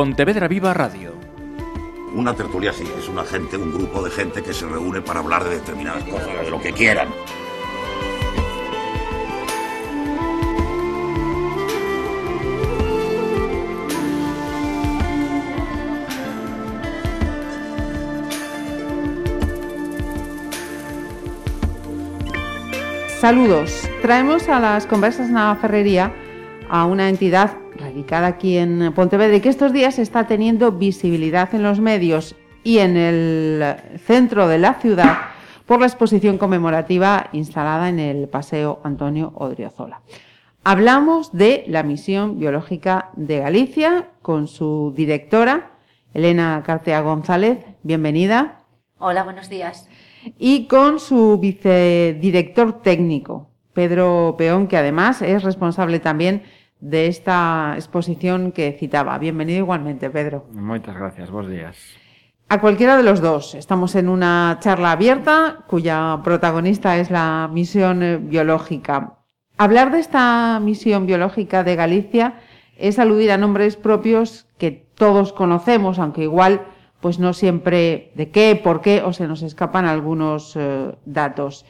Pontevedra Viva Radio. Una tertulia sí, es una gente, un grupo de gente que se reúne para hablar de determinadas cosas, de lo que quieran. Saludos. Traemos a las conversas en la ferrería a una entidad radicada aquí en Pontevedra y que estos días está teniendo visibilidad en los medios y en el centro de la ciudad por la exposición conmemorativa instalada en el Paseo Antonio Odriozola. Hablamos de la misión biológica de Galicia con su directora, Elena Cartea González. Bienvenida. Hola, buenos días y con su vicedirector técnico, Pedro Peón, que además es responsable también de esta exposición que citaba. Bienvenido igualmente, Pedro. Muchas gracias, buenos días. A cualquiera de los dos. Estamos en una charla abierta cuya protagonista es la misión biológica. Hablar de esta misión biológica de Galicia es aludir a nombres propios que todos conocemos, aunque igual pues no siempre de qué, por qué o se nos escapan algunos eh, datos.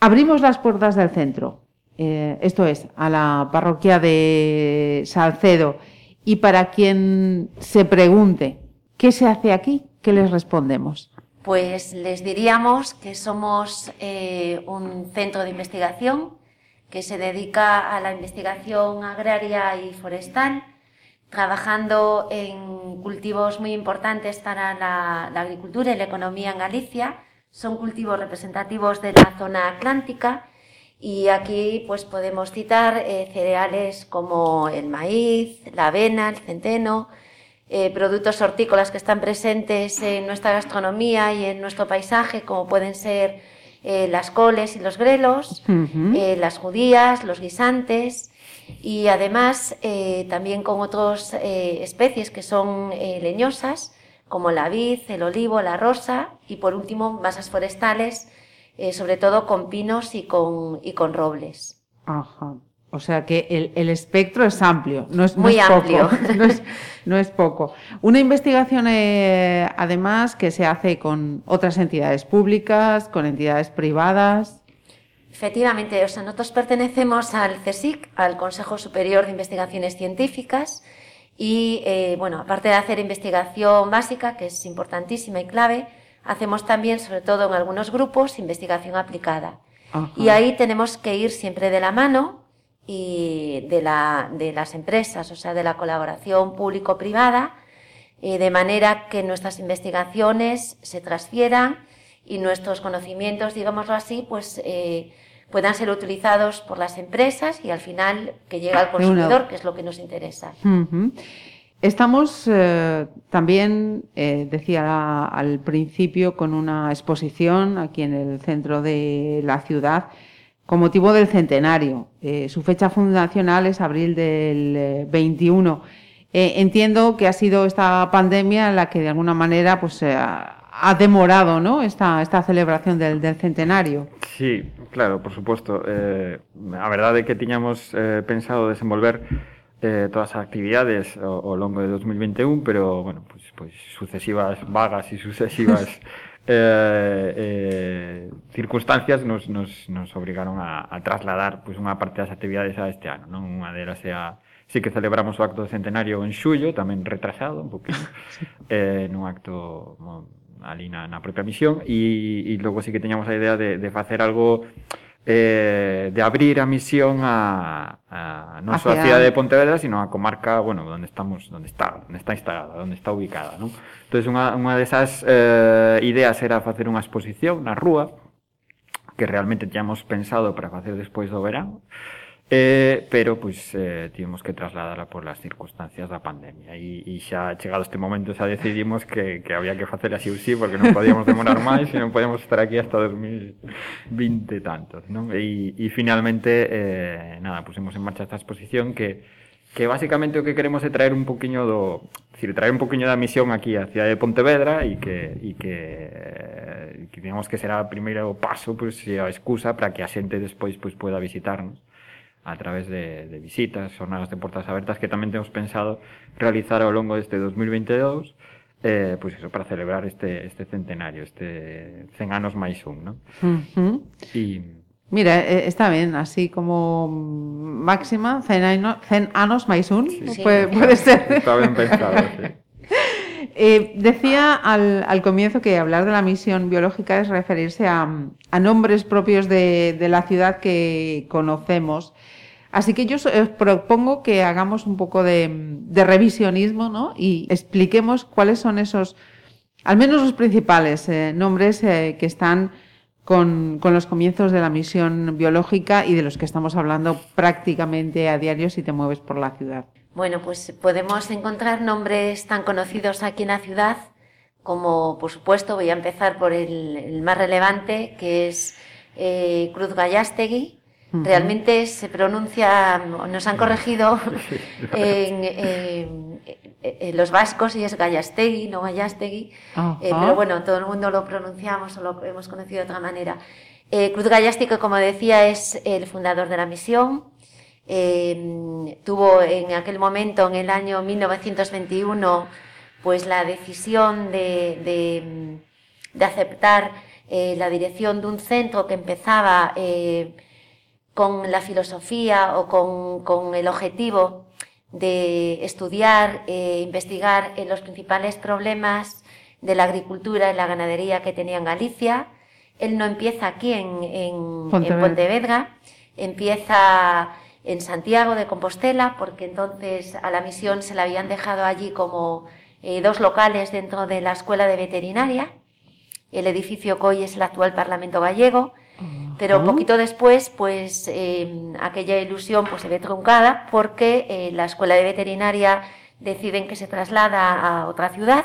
Abrimos las puertas del centro, eh, esto es, a la parroquia de Salcedo. Y para quien se pregunte, ¿qué se hace aquí? ¿Qué les respondemos? Pues les diríamos que somos eh, un centro de investigación que se dedica a la investigación agraria y forestal trabajando en cultivos muy importantes para la, agricultura y la economía en Galicia. Son cultivos representativos de la zona atlántica y aquí pues podemos citar eh, cereales como el maíz, la avena, el centeno, eh, productos hortícolas que están presentes en nuestra gastronomía y en nuestro paisaje, como pueden ser eh, las coles y los grelos, las judías, los guisantes, y además también con otras especies que son leñosas, como la vid, el olivo, la rosa y por último masas forestales, sobre todo con pinos y con, y con robles. Ajá. O sea que el, el espectro es amplio, no es, muy amplio. Poco, no, es, no, es, poco. Una investigación, además, que se hace con otras entidades públicas, con entidades privadas. Efectivamente, o sea, nosotros pertenecemos al CSIC, al Consejo Superior de Investigaciones Científicas, y eh, bueno, aparte de hacer investigación básica, que es importantísima y clave, hacemos también, sobre todo en algunos grupos, investigación aplicada. Y ahí tenemos que ir siempre de la mano y de, la, de las empresas, o sea, de la colaboración público-privada, eh, de manera que nuestras investigaciones se transfieran y nuestros conocimientos, digámoslo así, pues eh, puedan ser utilizados por las empresas y al final que llegue al consumidor, que es lo que nos interesa. Estamos eh, también, eh, decía al principio, con una exposición aquí en el centro de la ciudad con motivo del centenario. Eh, su fecha fundacional es abril del 21. entiendo que ha sido esta pandemia la que de alguna manera pues, ha demorado ¿no? esta, esta celebración del, del centenario. Sí, claro, por suposto. Eh, a verdade é que eh, pensado desenvolver eh, todas as actividades ao, ao longo de 2021, pero bueno, pues, pues sucesivas vagas e sucesivas eh, eh, circunstancias nos, nos, nos obrigaron a, a trasladar pues, unha parte das actividades a este ano. Non? Unha delas é a, sí que celebramos o acto de centenario en xullo, tamén retrasado un poquinho, eh, nun acto ali na, na propia misión, e, e logo sí que teñamos a idea de, de facer algo eh, de abrir a misión a, a non só a cidade de Pontevedra, sino a comarca, bueno, onde estamos, onde está, onde está instalada, onde está ubicada, non? Entonces unha unha desas eh ideas era facer unha exposición na rúa que realmente tiñamos pensado para facer despois do verán, Eh, pero pois eh, tivemos que trasladala por las circunstancias da pandemia e, e xa chegado este momento xa decidimos que, que había que facer así ou sí porque non podíamos demorar máis e non podíamos estar aquí hasta 2020 e tantos non? E, e finalmente eh, nada, pusemos en marcha esta exposición que que basicamente o que queremos é traer un poquinho do, decir, traer un poquinho da misión aquí á cidade de Pontevedra e que e que eh, que digamos que será o primeiro paso, pois pues, a excusa para que a xente despois pois pues, poida visitarnos. A través de, de visitas, jornadas de portas abertas que tamén temos pensado realizar ao longo deste 2022 eh, pois eso, para celebrar este, este centenario, este 100 anos máis un, ¿no? Uh -huh. Y... Mira, eh, está ben, así como máxima, 100 anos, 100 anos máis un, sí. puede, puede ser. Está ben pensado, sí. Eh, decía al, al, comienzo que hablar de la misión biológica es referirse a, a nombres propios de, de, la ciudad que conocemos. Así que yo os propongo que hagamos un poco de, de revisionismo ¿no? y expliquemos cuáles son esos, al menos los principales eh, nombres eh, que están con, con, los comienzos de la misión biológica y de los que estamos hablando prácticamente a diario si te mueves por la ciudad. Bueno, pues podemos encontrar nombres tan conocidos aquí en la ciudad como, por supuesto, voy a empezar por el, el más relevante, que es eh, Cruz Gallastegui, Realmente se pronuncia, nos han corregido en, en, en, los vascos y es Gallastegui, no Gallastegui, eh, pero bueno, todo el mundo lo pronunciamos o lo hemos conocido de otra manera. Eh, Cruz Gallastegui, como decía, es el fundador de la misión. Eh, tuvo en aquel momento, en el año 1921, pues la decisión de, de, de aceptar eh, la dirección de un centro que empezaba eh, con la filosofía o con, con el objetivo de estudiar e investigar los principales problemas de la agricultura y la ganadería que tenía en Galicia. Él no empieza aquí en, en, Pontevedra. en Pontevedra, empieza en Santiago de Compostela, porque entonces a la misión se la habían dejado allí como eh, dos locales dentro de la Escuela de Veterinaria. El edificio COI es el actual Parlamento Gallego pero un poquito después, pues eh, aquella ilusión pues, se ve truncada porque eh, la escuela de veterinaria deciden que se traslada a otra ciudad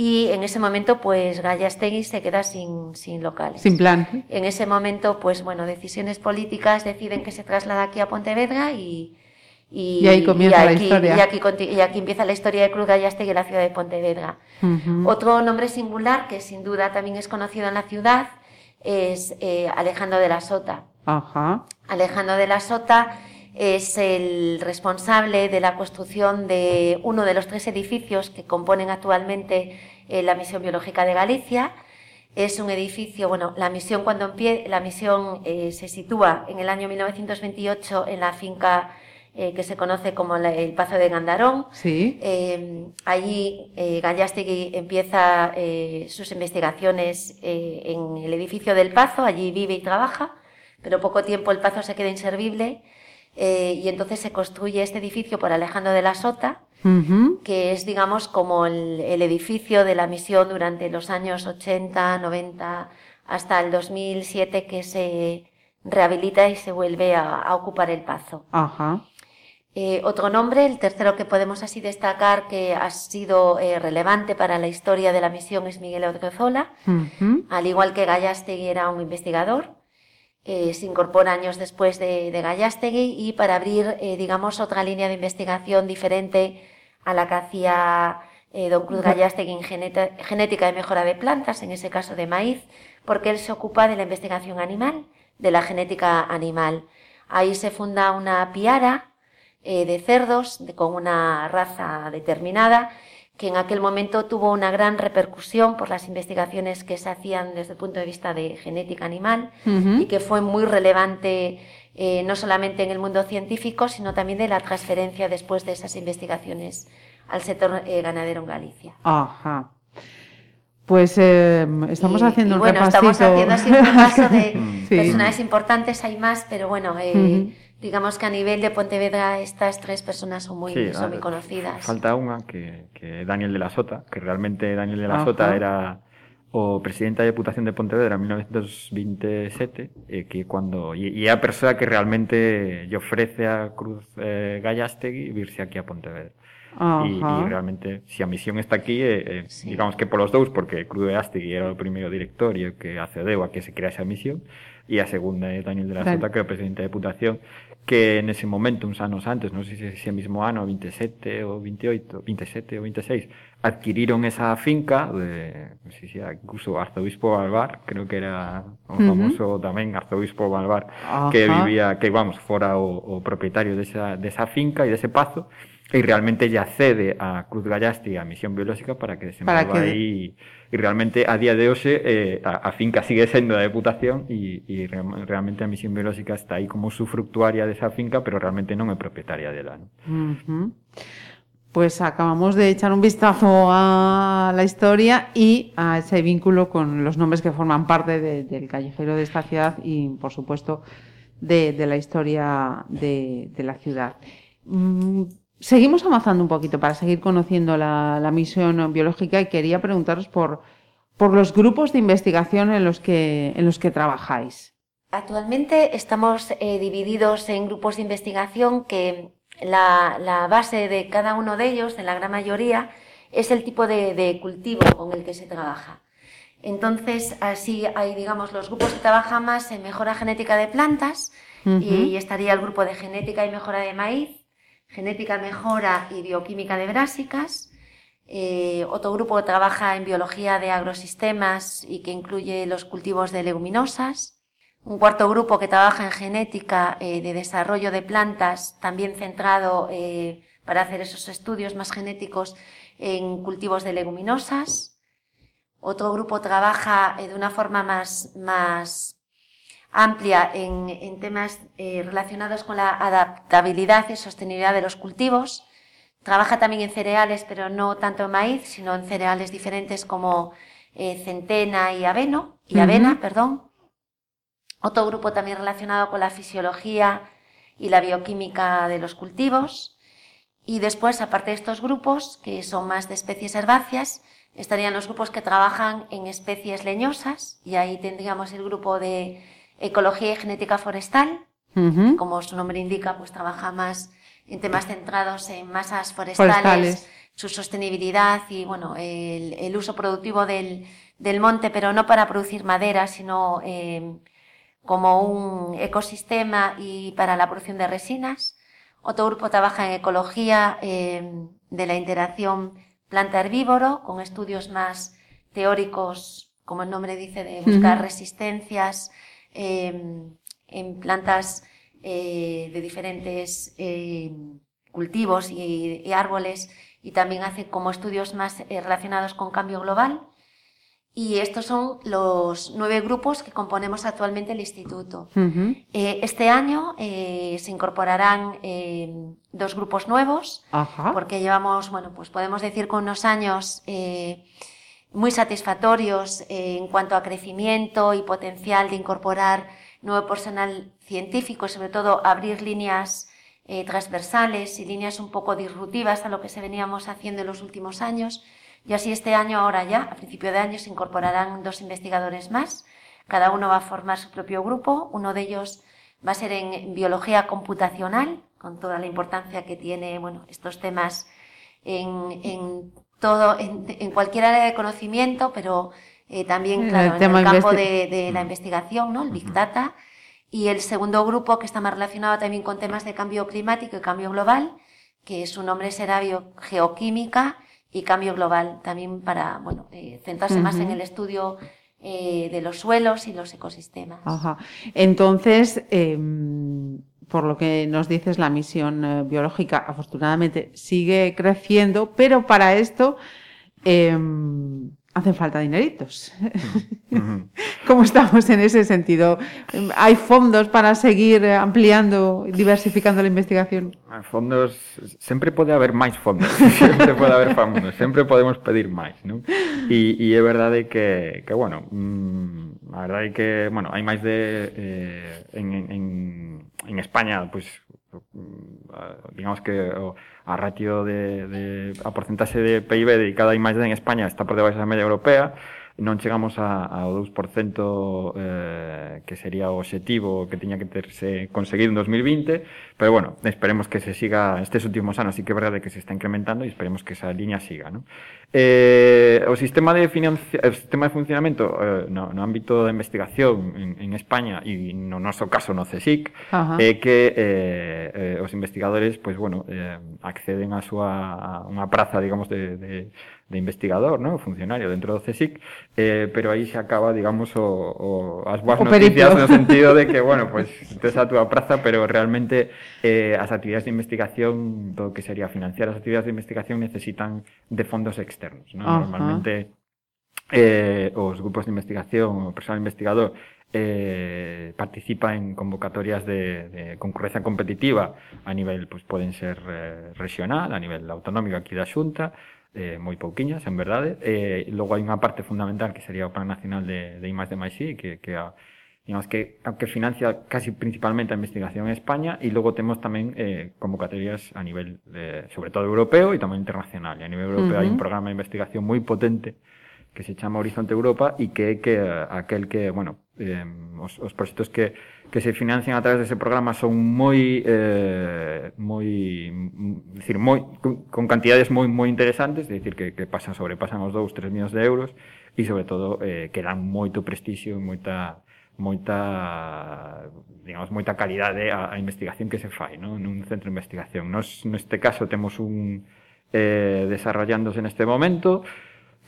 y en ese momento, pues Gallastegui se queda sin, sin locales. Sin plan. En ese momento, pues bueno, decisiones políticas deciden que se traslada aquí a Pontevedra y, y, y ahí comienza y aquí, la historia. Y aquí, y aquí, empieza la historia de Cruz Gallastegui en la ciudad de Pontevedra. Uh -huh. Otro nombre singular que sin duda también es conocido en la ciudad es eh, Alejandro de la Sota. Ajá. Alejandro de la Sota es el responsable de la construcción de uno de los tres edificios que componen actualmente eh, la misión biológica de Galicia. Es un edificio, bueno, la misión cuando empie, la misión eh, se sitúa en el año 1928 en la finca eh, que se conoce como la, el Pazo de Gandarón. Sí. Allí Gallastegui empieza sus investigaciones en el edificio del Pazo, allí vive y trabaja, pero poco tiempo el Pazo se queda inservible eh, y entonces se construye este edificio por Alejandro de la Sota, Uh -huh. que es, digamos, como el, el, edificio de la misión durante los años 80, 90, hasta el 2007, que se rehabilita y se vuelve a, a ocupar el pazo. Eh, otro nombre, el tercero que podemos así destacar que ha sido eh, relevante para la historia de la misión es Miguel Odriozola. Uh -huh. Al igual que Gallastegui era un investigador, eh, se incorpora años después de, de Gallastegui y para abrir, eh, digamos, otra línea de investigación diferente a la que hacía eh, don Cruz Gallastegui en genética de mejora de plantas, en ese caso de maíz, porque él se ocupa de la investigación animal, de la genética animal. Ahí se funda una piara eh, de cerdos de, con una raza determinada que en aquel momento tuvo una gran repercusión por las investigaciones que se hacían desde el punto de vista de genética animal uh -huh. y que fue muy relevante eh, no solamente en el mundo científico, sino también de la transferencia después de esas investigaciones al sector eh, ganadero en Galicia. Ajá. Pues eh, estamos y, haciendo y un bueno, repasito. estamos haciendo así un repaso de sí. personajes importantes, hay más, pero bueno, eh, uh -huh. Digamos que a nivel de Pontevedra estas tres personas son muy, sí, son muy conocidas. Falta unha que, que Daniel de la Sota, que realmente Daniel de la Ajá. Sota era o presidente da Deputación de Pontevedra en 1927 e que cuando e, e a persoa que realmente lle ofrece a Cruz eh, Gallastegui virse aquí a Pontevedra. E, e realmente, si a misión está aquí, eh, eh, sí. digamos que polos dous, porque Cruz Gallastegui era o primeiro director e o que accedeu a que se crease a misión, e a segunda é Daniel de la Sota, que o presidente da Deputación, que nese momento, uns anos antes, non sei se ese mismo ano, 27 ou 28, 27 ou 26, adquiriron esa finca, de, non sei si incluso arzobispo Balbar, creo que era un famoso uh -huh. tamén arzobispo Balbar, Ajá. que vivía, que vamos, fora o, o propietario desa, de desa finca e dese pazo, e realmente ya cede a Cruz Gallasti a Misión Biolóxica para que desenvolva que... aí e realmente a día de hoxe eh, a, a finca sigue sendo da deputación e, e re, realmente a Misión Biolóxica está aí como sufructuaria desa finca pero realmente non é propietaria dela ¿no? uh -huh. Pues acabamos de echar un vistazo a la historia y a ese vínculo con los nombres que forman parte de, del callejero de esta ciudad y, por supuesto, de, la historia de, la ciudad. Mm, Seguimos avanzando un poquito para seguir conociendo la, misión biológica y quería preguntaros por, los grupos de investigación en los que, en los que trabajáis. Actualmente estamos eh, divididos en grupos de investigación que la, la, base de cada uno de ellos, en la gran mayoría, es el tipo de, de cultivo con el que se trabaja. Entonces, así hay, digamos, los grupos que trabajan más en mejora genética de plantas uh -huh. y, y estaría el grupo de genética y mejora de maíz, genética mejora y bioquímica de brásicas. Eh, otro grupo que trabaja en biología de agrosistemas y que incluye los cultivos de leguminosas. Un cuarto grupo que trabaja en genética eh, de desarrollo de plantas, también centrado eh, para hacer esos estudios más genéticos en cultivos de leguminosas. Otro grupo trabaja eh, de una forma más, más amplia en, en temas relacionados con la adaptabilidad y sostenibilidad de los cultivos. Trabaja también en cereales, pero no tanto en maíz, sino en cereales diferentes como centena y aveno, y uh -huh. avena, perdón. Otro grupo también relacionado con la fisiología y la bioquímica de los cultivos. Y después, aparte de estos grupos, que son más de especies herbáceas, estarían los grupos que trabajan en especies leñosas, y ahí tendríamos el grupo de ecología y genética forestal. Uh -huh. Como su nombre indica, pues trabaja más en temas centrados en masas forestales, forestales. su sostenibilidad y bueno, el, el uso productivo del, del, monte, pero no para producir madera, sino eh, como un ecosistema y para la producción de resinas. Otro grupo trabaja en ecología eh, de la interacción planta-herbívoro, con estudios más teóricos, como el nombre dice, de buscar resistencias, eh, en plantas eh, de diferentes eh, cultivos y, y, árboles y también hace como estudios más eh, relacionados con cambio global. Y estos son los nueve grupos que componemos actualmente el instituto. Uh -huh. este año eh, se incorporarán dos grupos nuevos, Ajá. porque llevamos, bueno, pues podemos decir con unos años muy satisfactorios eh, en cuanto a crecimiento y potencial de incorporar nuevo personal científico y sobre todo abrir líneas eh, transversales y líneas un poco disruptivas a lo que se veníamos haciendo en los últimos años. Y así este año, ahora ya, a principio de año, se incorporarán dos investigadores más. Cada uno va a formar su propio grupo. Uno de ellos va a ser en biología computacional, con toda la importancia que tiene bueno, estos temas en, en todo en, en, cualquier área de conocimiento, pero eh, también, claro, el en el campo de, de, la investigación, ¿no? El Big Data. Y el segundo grupo que está más relacionado también con temas de cambio climático y cambio global, que su nombre será geoquímica y cambio global, también para, bueno, eh, centrarse uh -huh. más en el estudio eh, de los suelos y los ecosistemas. Ajá. Entonces, eh, por lo que nos dices, la misión eh, biológica afortunadamente sigue creciendo, pero para esto eh, hacen falta dineritos. ¿Cómo estamos en ese sentido? ¿Hay fondos para seguir ampliando, diversificando la investigación? Hay fondos, sempre pode haber máis fondos, sempre pode haber fondos, sempre podemos pedir máis, non? E, e é verdade que, que bueno, mmm, a verdade que, bueno, hai máis de, eh, en, en, en España, pues, digamos que a ratio de, de a porcentaxe de PIB dedicada á imaxe en España está por debaixo da media europea non chegamos a, ao 2% eh, que sería o objetivo que tiña que terse conseguido en 2020, pero bueno, esperemos que se siga estes últimos anos, sí que é verdade que se está incrementando e esperemos que esa liña siga, ¿no? Eh, o sistema de financia, o sistema de funcionamento eh, no, no ámbito da investigación en, en España e no noso caso no CSIC é eh, que eh, eh, os investigadores pois pues, bueno, eh, acceden a súa a unha praza, digamos, de, de de investigador, ¿no? funcionario dentro do CSIC, eh, pero aí se acaba, digamos, o, o as boas o noticias perito. no sentido de que, bueno, pues tes a túa praza, pero realmente eh, as actividades de investigación, do que sería financiar as actividades de investigación necesitan de fondos externos, ¿no? Ajá. Normalmente eh, os grupos de investigación, o personal investigador, eh, participa en convocatorias de, de concurrencia competitiva a nivel, pues poden ser eh, regional, a nivel autonómico aquí da Xunta, eh, moi pouquiñas, en verdade. Eh, logo hai unha parte fundamental que sería o Plan Nacional de, de IMAX de MySI, que, que a, digamos que, que financia casi principalmente a investigación en España e logo temos tamén eh, convocatorias a nivel, de, sobre todo europeo e tamén internacional. E a nivel europeo uh -huh. hai un programa de investigación moi potente que se chama Horizonte Europa e que é que aquel que, bueno, eh, os, os proxectos que, que se financian a través dese programa son moi eh, moi mm, decir, moi con, cantidades moi moi interesantes, é dicir que, que pasan sobrepasan os 2, 3 millóns de euros e sobre todo eh, que dan moito prestixio e moita moita digamos moita calidade a, a investigación que se fai, non? Nun centro de investigación. Nos neste caso temos un eh desarrollándose neste momento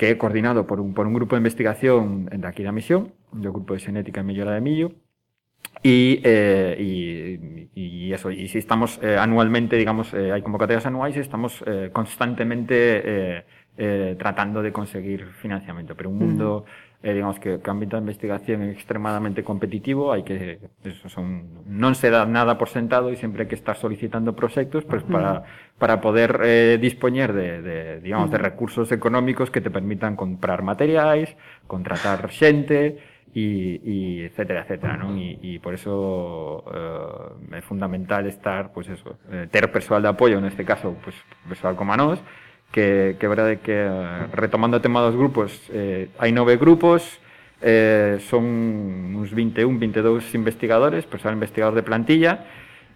que é coordinado por un, por un grupo de investigación de aquí da misión, do grupo de Xenética e Mellora de Millo, E, eh, e, e, eso, e si estamos eh, anualmente, digamos, eh, hai convocatorias anuais e estamos eh, constantemente eh, eh, tratando de conseguir financiamento, Pero un mm. mundo... Mm eh, digamos que o ámbito da investigación é extremadamente competitivo, hai que eso son non se dá nada por sentado e sempre hai que estar solicitando proxectos pues, para para poder eh dispoñer de de digamos de recursos económicos que te permitan comprar materiais, contratar xente, e, e etcétera, etcétera, non? E, e por eso eh, é fundamental estar, pois pues eso, eh, ter persoal de apoio, neste caso, pois pues, persoal como a nós, que, que verdade que eh, retomando o tema dos grupos eh, hai nove grupos eh, son uns 21, 22 investigadores persoal investigador de plantilla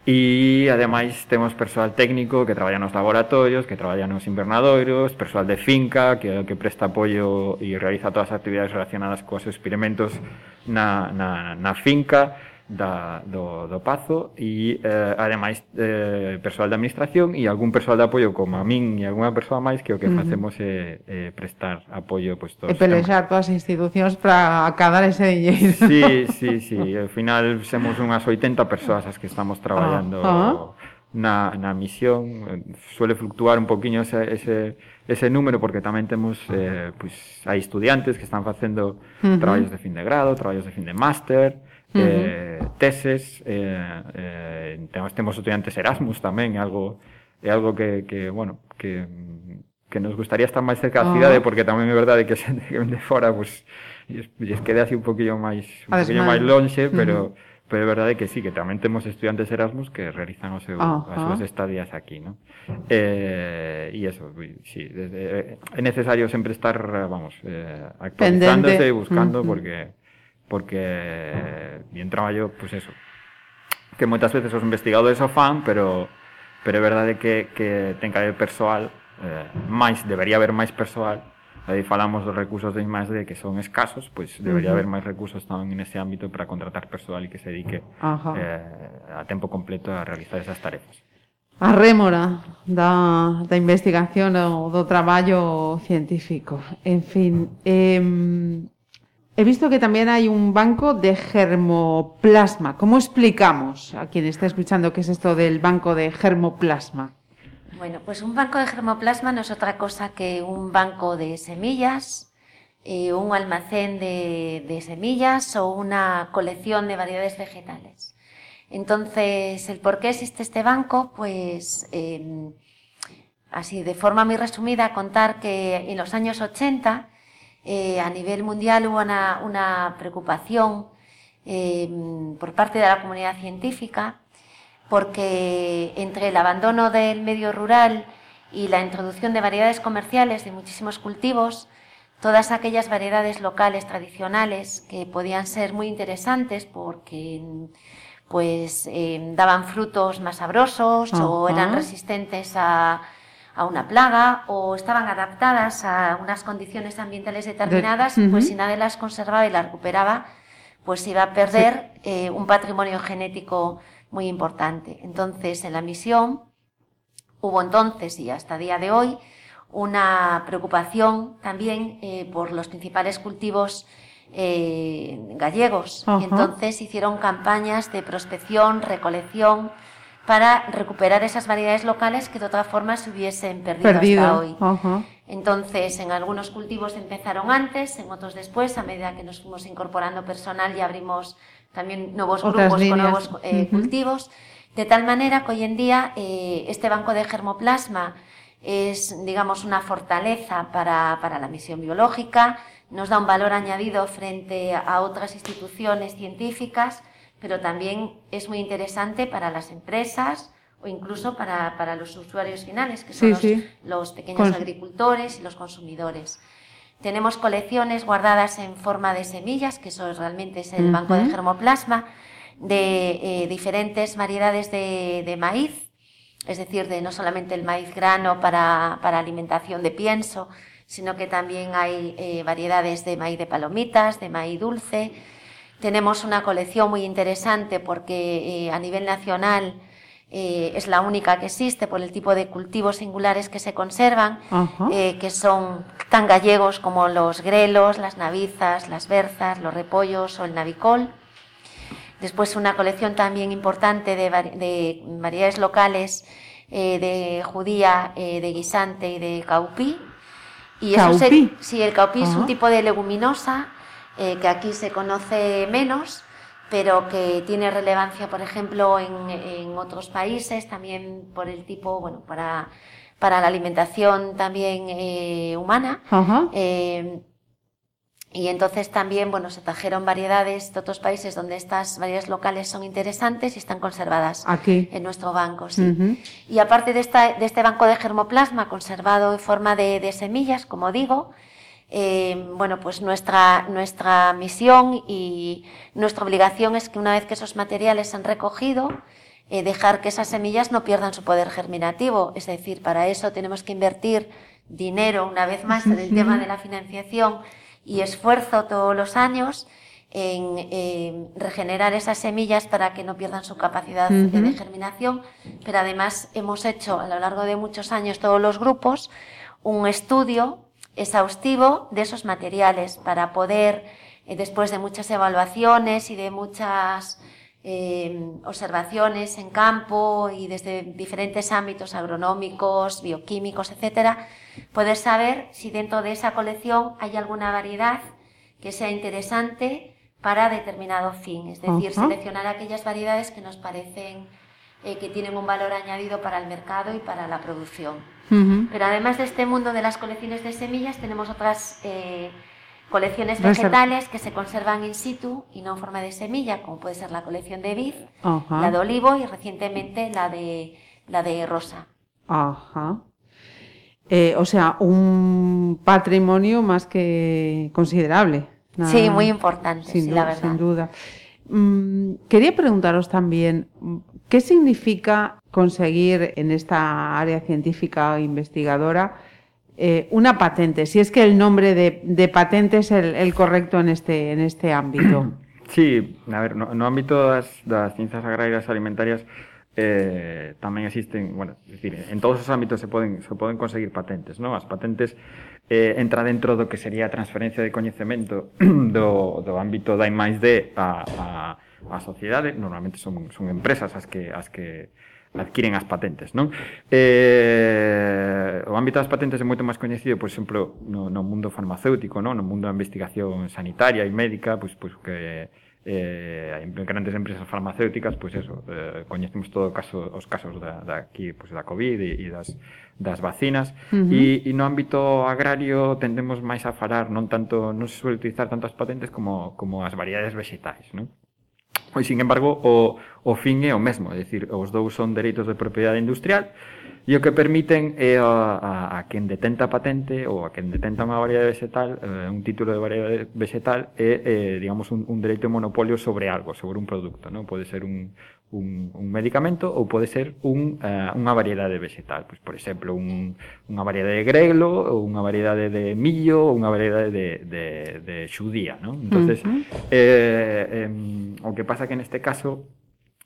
e ademais temos persoal técnico que traballa nos laboratorios que traballa nos invernadoiros persoal de finca que, que presta apoio e realiza todas as actividades relacionadas coas experimentos na, na, na finca da, do, do Pazo e eh, ademais eh, persoal de administración e algún persoal de apoio como a min e algunha persoa máis que o que facemos é uh -huh. eh, eh, prestar apoio pois, todos E pelexar todas as institucións para acadar ese dinheiro. Sí, sí, sí. ao final somos unhas 80 persoas as que estamos traballando ah, ah. Na, na misión. Suele fluctuar un poquinho ese, ese, ese número porque tamén temos eh, pois, pues, hai estudiantes que están facendo uh -huh. traballos de fin de grado, traballos de fin de máster, uh -huh. eh, teses, eh, eh, temos, temos estudiantes Erasmus tamén, é algo, é algo que, que bueno, que, que nos gustaría estar máis cerca da oh. cidade, porque tamén é verdade que xente que vende fora, pues, lles, quede así un poquillo máis, un poquillo máis lonxe, pero... Uh -huh. Pero é verdade que sí, que tamén temos estudiantes Erasmus que realizan o seu, uh -huh. as súas estadías aquí, ¿no? Eh, e eso, sí, desde, eh, é necesario sempre estar, vamos, eh, actualizándose e buscando, uh -huh. porque porque bien traballo, pois pues eso, que moitas veces os investigadores o fan, pero pero é verdade que, que ten que haber persoal, eh, máis, debería haber máis persoal, aí falamos dos recursos de máis de que son escasos, pois debería uh -huh. haber máis recursos tamén nese ámbito para contratar persoal e que se dedique uh -huh. eh, a tempo completo a realizar esas tarefas. A rémora da, da investigación ou do traballo científico. En fin, eh, He visto que también hay un banco de germoplasma. ¿Cómo explicamos a quien está escuchando qué es esto del banco de germoplasma? Bueno, pues un banco de germoplasma no es otra cosa que un banco de semillas, eh, un almacén de, semillas o una colección de variedades vegetales. Entonces, ¿el por qué existe este banco? Pues em, así, de forma muy resumida, contar que en los años 80 eh, a nivel mundial hubo una, preocupación eh, por parte de la comunidad científica porque entre el abandono del medio rural y la introducción de variedades comerciales de muchísimos cultivos, todas aquellas variedades locales tradicionales que podían ser muy interesantes porque pues eh, daban frutos más sabrosos o eran resistentes a, a, una plaga o estaban adaptadas a unas condiciones ambientales determinadas, pues si nadie las conservaba y las recuperaba, pues iba a perder eh, un patrimonio genético muy importante. Entonces, en la misión hubo entonces y hasta día de hoy una preocupación también eh, por los principales cultivos eh, gallegos. Y entonces hicieron campañas de prospección, recolección, para recuperar esas variedades locales que de otra forma se hubiesen perdido, hasta hoy. Entonces, en algunos cultivos empezaron antes, en otros después, a medida que nos fuimos incorporando personal y abrimos también nuevos grupos con nuevos eh, cultivos, de tal manera que hoy en día eh, este banco de germoplasma es, digamos, una fortaleza para, para la misión biológica, nos da un valor añadido frente a otras instituciones científicas, pero también es muy interesante para las empresas o incluso para, para los usuarios finales, que son los, los, pequeños agricultores y los consumidores. Tenemos colecciones guardadas en forma de semillas, que eso realmente es el banco de germoplasma, de eh, diferentes variedades de, de, maíz, es decir, de no solamente el maíz grano para, para alimentación de pienso, sino que también hay eh, variedades de maíz de palomitas, de maíz dulce, tenemos una colección muy interesante porque eh, a nivel nacional eh, es la única que existe por el tipo de cultivos singulares que se conservan, eh, que son tan gallegos como los grelos, las navizas, las berzas, los repollos o el navicol. Después una colección también importante de, variedades locales de judía, de guisante y de caupí. Y eso sí, el caupí es un tipo de leguminosa eh, que aquí se conoce menos, pero que tiene relevancia, por ejemplo, en, otros países, también por el tipo, bueno, para, para la alimentación también eh, humana. Eh, y entonces también, bueno, se trajeron variedades de otros países donde estas variedades locales son interesantes y están conservadas Aquí. en nuestro banco. Sí. Y aparte de, esta, de este banco de germoplasma conservado en forma de, de semillas, como digo, eh, bueno, pues nuestra, nuestra misión y nuestra obligación es que una vez que esos materiales se han recogido, eh, dejar que esas semillas no pierdan su poder germinativo. Es decir, para eso tenemos que invertir dinero, una vez más, en el tema de la financiación y esfuerzo todos los años en regenerar esas semillas para que no pierdan su capacidad de germinación. Pero además hemos hecho a lo largo de muchos años todos los grupos un estudio exhaustivo de esos materiales para poder, eh, después de muchas evaluaciones y de muchas eh, observaciones en campo y desde diferentes ámbitos agronómicos, bioquímicos, etcétera, poder saber si dentro de esa colección hay alguna variedad que sea interesante para determinado fin, es decir, seleccionar aquellas variedades que nos parecen eh, que tienen un valor añadido para el mercado y para la producción. Pero además de este mundo de las colecciones de semillas, tenemos otras eh, colecciones vegetales que se conservan in situ y no en forma de semilla, como puede ser la colección de vid, la de olivo y recientemente la de, la de rosa. Ajá. Eh, o sea, un patrimonio más que considerable. sí, muy importante, sin, la verdad. Sin duda. Mm, quería preguntaros también, ¿qué significa conseguir en esta área científica o investigadora eh, una patente? Si es que el nombre de, patente es el, correcto en este, en este ámbito. Sí, a ver, no, no ámbito das, das ciencias agrarias alimentarias eh, tamén existen, bueno, es decir, en todos os ámbitos se poden, se poden conseguir patentes, non? As patentes eh, entra dentro do que sería a transferencia de coñecemento do, do ámbito da máis D a, a, a sociedade, normalmente son, son empresas as que, as que adquiren as patentes, non? Eh, o ámbito das patentes é moito máis coñecido, por exemplo, no, no mundo farmacéutico, non? no mundo da investigación sanitaria e médica, pois, pois que eh, en grandes empresas farmacéuticas, pois eso, eh, coñecemos todo o caso, os casos da, da aquí, pois, da COVID e, e das das vacinas uh -huh. e, e no ámbito agrario tendemos máis a falar non tanto non se suele utilizar tantas patentes como, como as variedades vegetais non? Pois, sin embargo, o, o fin é o mesmo, é dicir, os dous son dereitos de propiedade industrial e o que permiten é a, a, a quen detenta patente ou a quen detenta unha variedade vegetal, eh, un título de variedade vegetal é, eh, digamos, un, un dereito de monopolio sobre algo, sobre un produto, non? Pode ser un, un, un medicamento ou pode ser un, uh, unha variedade vegetal. Pois, por exemplo, un, unha variedade de grelo, ou unha variedade de millo, ou unha variedade de, de, de xudía. Non? entonces uh -huh. eh, eh, o que pasa que neste caso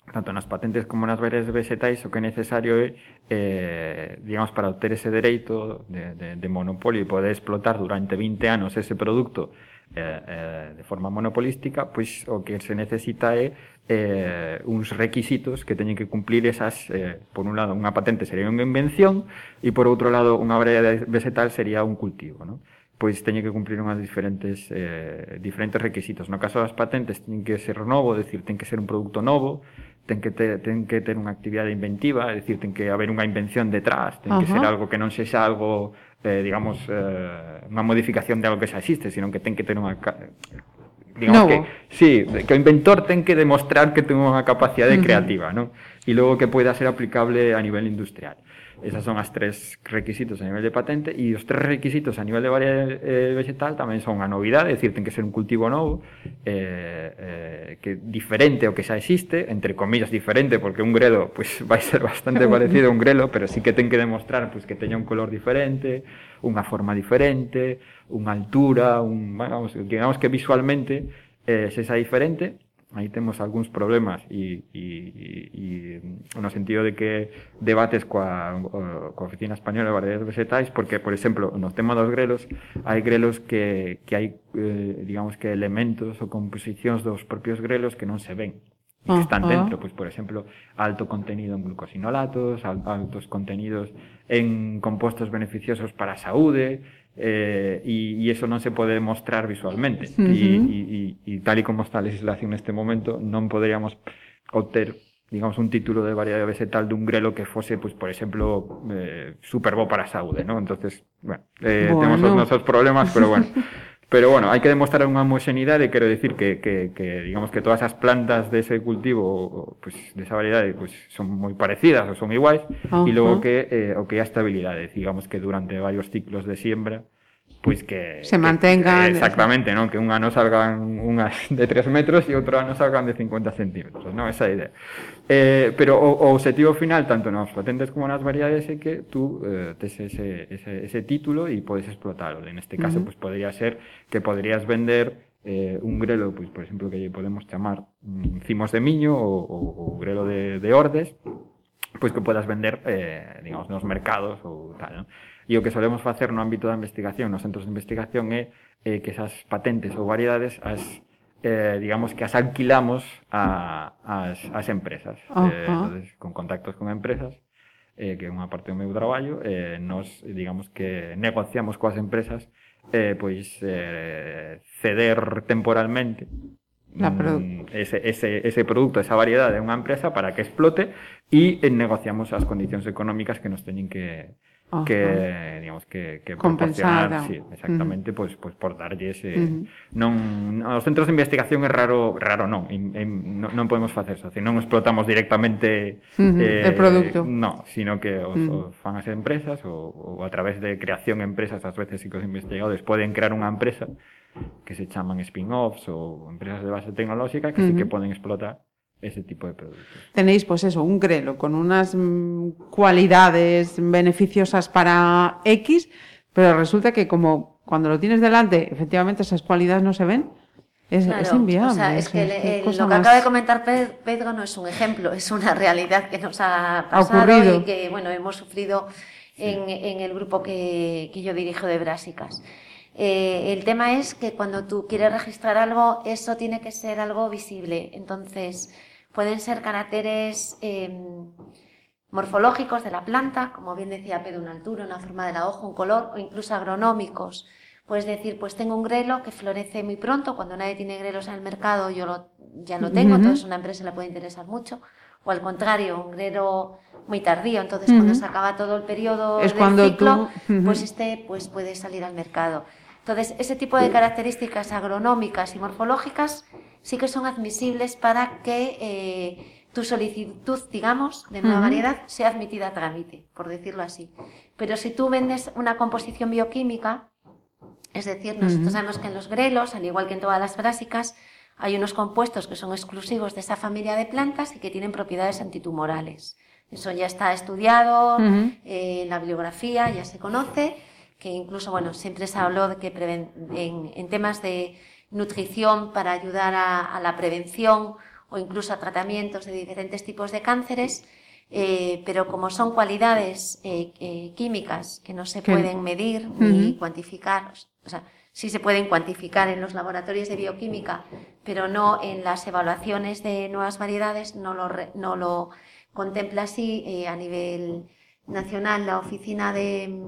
tanto nas patentes como nas variedades vegetais o que é necesario é eh, digamos para obter ese dereito de, de, de monopolio e poder explotar durante 20 anos ese produto Eh, eh, de forma monopolística, pois o que se necesita é eh, uns requisitos que teñen que cumplir esas, eh, por un lado, unha patente sería unha invención e por outro lado, unha área vegetal sería un cultivo, non? pois teñen que cumplir unhas diferentes eh, diferentes requisitos. No caso das patentes teñen que ser novo, decir, ten que ser un produto novo, ten que ter, ten que ter unha actividade inventiva, é dicir, ten que haber unha invención detrás, ten Ajá. que ser algo que non sexa algo eh, digamos, eh, unha modificación de algo que xa existe, sino que ten que ter unha digamos Novo. que sí, que o inventor ten que demostrar que ten unha capacidade uh -huh. creativa, non? E logo que poida ser aplicable a nivel industrial. Esas son as tres requisitos a nivel de patente e os tres requisitos a nivel de variedade eh, vegetal tamén son a novidade, é dicir, ten que ser un cultivo novo eh, eh, que diferente ao que xa existe, entre comillas diferente, porque un grelo pues, vai ser bastante parecido a un grelo, pero sí que ten que demostrar pues, que teña un color diferente, unha forma diferente, unha altura, un, vamos, digamos que visualmente eh, se xa diferente, aí temos algúns problemas e, e, e no sentido de que debates coa, coa Oficina Española de Variedades Vegetais porque, por exemplo, no tema dos grelos hai grelos que, que hai eh, digamos que elementos ou composicións dos propios grelos que non se ven que ah, están ah. dentro, pois por exemplo, alto contenido en glucosinolatos, altos contenidos en compostos beneficiosos para a saúde, eh, e eso non se pode mostrar visualmente. Uh -huh. e tal e como está a legislación neste momento, non poderíamos obter digamos, un título de variedade vegetal dun grelo que fose, pues, por exemplo, eh, super para a saúde, ¿no? Entonces, bueno, eh, bueno. temos os nosos problemas, pero bueno. Pero bueno, hai que demostrar unha homoxenidade, quero decir que, que, que digamos que todas as plantas de ese cultivo, pues, de esa variedade, pues, son moi parecidas ou son iguais, uh -huh. e logo que eh, o que é a estabilidade, digamos que durante varios ciclos de siembra, pois que se mantengan que, exactamente, non, que un ano salgan unhas de 3 metros e outro ano salgan de 50 centímetros, non, esa é a idea. Eh, pero o, o objetivo final tanto nas patentes como nas variedades é que tú eh, tes ese, ese, ese título e podes explotalo. En este caso, uh -huh. pois pues, podría ser que podrías vender eh, un grelo, pois, por exemplo, que podemos chamar mm, cimos de miño ou, ou, ou grelo de, de ordes, pois que podas vender eh, digamos, nos mercados ou tal. Non? E o que solemos facer no ámbito da investigación, nos centros de investigación, é eh, que esas patentes ou variedades as eh, digamos que as alquilamos a, as, as empresas. Uh -huh. eh, entonces, con contactos con empresas, eh, que é unha parte do meu traballo, eh, nos, digamos que negociamos coas empresas eh, pois eh, ceder temporalmente mm, ese, ese, ese produto, esa variedade de unha empresa para que explote e eh, negociamos as condicións económicas que nos teñen que, Ajá. que digamos que, que compensar, sí, exactamente, uh -huh. pues, pues por darlle ese uh -huh. non os centros de investigación é raro, raro non, non podemos facer eso, non explotamos directamente uh -huh. eh, el producto. No, sino que os, uh -huh. os fan as empresas ou, ou a través de creación de empresas, ás veces sí que os investigadores poden crear unha empresa que se chaman spin-offs ou empresas de base tecnolóxica que uh -huh. sí que poden explotar ese tipo de productos. Tenéis, pues eso, un grelo con unas mm, cualidades beneficiosas para X, pero resulta que como cuando lo tienes delante, efectivamente esas cualidades no se ven, es, claro, es inviable. O sea, es, que el, el, lo que acaba de comentar Pedro no es un ejemplo, es una realidad que nos ha pasado y que bueno hemos sufrido en, en el grupo que, que yo dirijo de Brásicas. Eh, el tema es que cuando tú quieres registrar algo, eso tiene que ser algo visible. Entonces, Pueden ser caracteres em, morfológicos de la planta, como bien decía Pedro, una altura, una forma de la hoja, un color, o incluso agronómicos. Puedes decir, pues tengo un grelo que florece muy pronto, cuando nadie tiene grelos en el mercado, yo ya lo tengo, entonces a una empresa le puede interesar mucho. O al contrario, un grelo muy tardío, entonces cuando se acaba todo el periodo del ciclo, pues este pues puede salir al mercado. Entonces, ese tipo de características agronómicas y morfológicas sí que son admisibles para que eh, tu solicitud, digamos, de nueva variedad sea admitida a trámite, por decirlo así. Pero si tú vendes una composición bioquímica, es decir, nosotros sabemos que en los grelos, al igual que en todas las brásicas, hay unos compuestos que son exclusivos de esa familia de plantas y que tienen propiedades antitumorales. Eso ya está estudiado eh, en la bibliografía, ya se conoce, que incluso, bueno, siempre se habló de que en, temas de nutrición para ayudar a, la prevención o incluso a tratamientos de diferentes tipos de cánceres, eh, pero como son cualidades eh, químicas que no se pueden medir ni cuantificar, o sea, sí se pueden cuantificar en los laboratorios de bioquímica, pero no en las evaluaciones de nuevas variedades, no lo, no lo contempla así eh, a nivel nacional la Oficina de,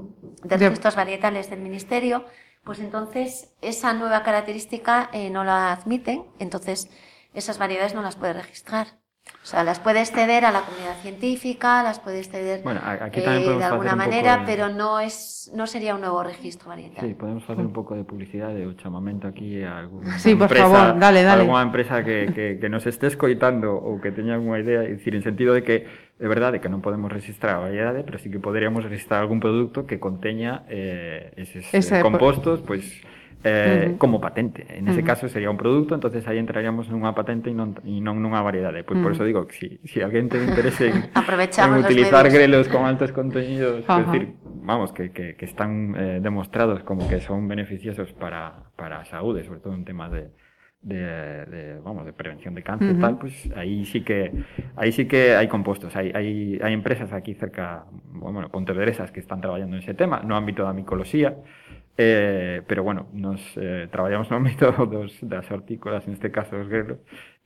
Registros Varietales del Ministerio, pues entonces esa nueva característica eh, no la admiten, entonces esas variedades no las puede registrar. O sea, las puedes ceder a la comunidad científica, las puedes ceder aquí eh, de alguna manera, pero no es no sería un nuevo registro variantal. Sí, podemos hacer un poco de publicidad de chamamento aquí a alguna sí, por favor, dale, dale. alguna empresa que, que, que, nos esté escoitando o que tenga alguna idea, es decir, en sentido de que É verdade que non podemos registrar a variedade, pero sí que poderíamos registrar algún produto que conteña eh, eses eh, Ese eh, compostos, pois, pues, eh, uh -huh. como patente. En ese uh -huh. caso sería un produto, entonces aí entraríamos nunha patente e non, e non nunha variedade. Pois uh -huh. por eso digo que si, si alguén te interese en, en utilizar grelos con altos contenidos, uh -huh. decir, vamos, que, que, que están eh, demostrados como que son beneficiosos para, para a saúde, sobre todo en temas de, de, de, vamos, de prevención de cáncer uh -huh. tal, pues ahí sí que ahí sí que hay compostos, hay, hay, hay empresas aquí cerca, bueno, pontevedresas que están traballando en ese tema, no ámbito da micología, Eh, pero bueno, nos eh, traballamos no ámbito dos, das hortícolas, neste caso dos grelos,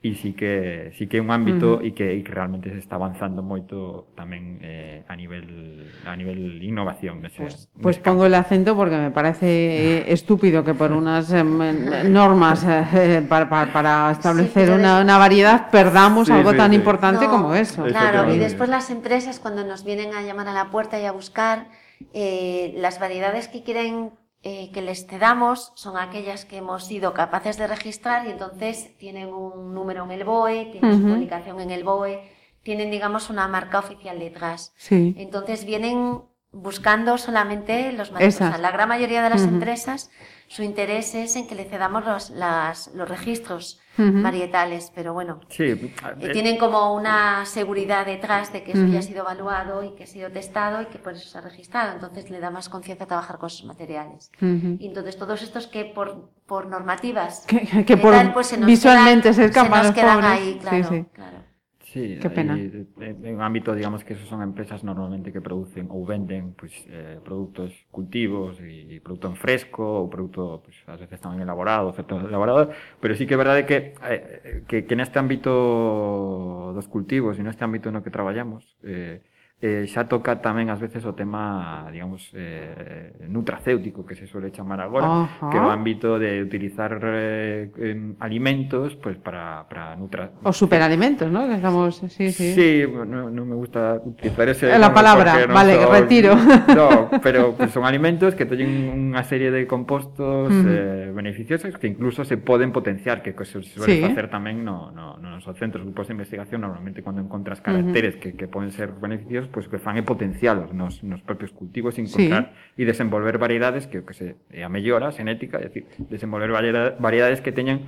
e sí que sí que é un ámbito uh -huh. e que, e que realmente se está avanzando moito tamén eh, a nivel a nivel innovación nese, pues, pues pongo el acento porque me parece estúpido que por unas eh, normas eh, para, para, para establecer sí, una, una, variedad perdamos sí, algo sí, tan importante no, como eso. Claro, y después las empresas cuando nos vienen a llamar a la puerta y a buscar eh, las variedades que quieren eh, que les cedamos son aquellas que hemos sido capaces de registrar y entonces tienen un número en el BOE, tienen su publicación en el BOE, tienen, digamos, una marca oficial detrás. Sí. Entonces vienen buscando solamente los materiales. la gran mayoría de las empresas, su interés es en que le cedamos los, las, los registros varietales, pero bueno, sí, eh, tienen como una seguridad detrás de que eso ya ha sido evaluado y que ha sido testado y que por eso se ha registrado. Entonces le da más confianza trabajar con esos materiales. Y entonces todos estos que por, por normativas que, por tal, pues se nos visualmente quedan, se, se nos quedan ahí, claro, sí, sí. claro. Sí, Qué pena. Aí, eh, en ámbito, digamos que esas son empresas normalmente que producen ou venden pues, eh, produtos cultivos e produto en fresco ou produto, pues, ás veces tamén elaborado, certo elaborado, pero sí que é verdade que, eh, que, que neste ámbito dos cultivos e neste ámbito no que traballamos, eh, eh, xa toca tamén ás veces o tema, digamos, eh, nutracéutico, que se suele chamar agora, uh -huh. que é o ámbito de utilizar eh, alimentos pues, para, para nutra... Os superalimentos, ¿no? Que estamos, sí, sí. Sí, no, no me gusta utilizar ese... La palabra, no vale, son, retiro. No, pero pues, son alimentos que teñen unha serie de compostos uh -huh. eh, beneficiosos que incluso se poden potenciar, que se suele sí. facer tamén no, no, no nos centros, grupos de investigación, normalmente cando encontras caracteres uh -huh. que, que poden ser beneficiosos, pois que fan é potencialos nos, nos propios cultivos e encontrar sí. e desenvolver variedades que, que se é a mellora xenética, é dicir, desenvolver variedades que teñan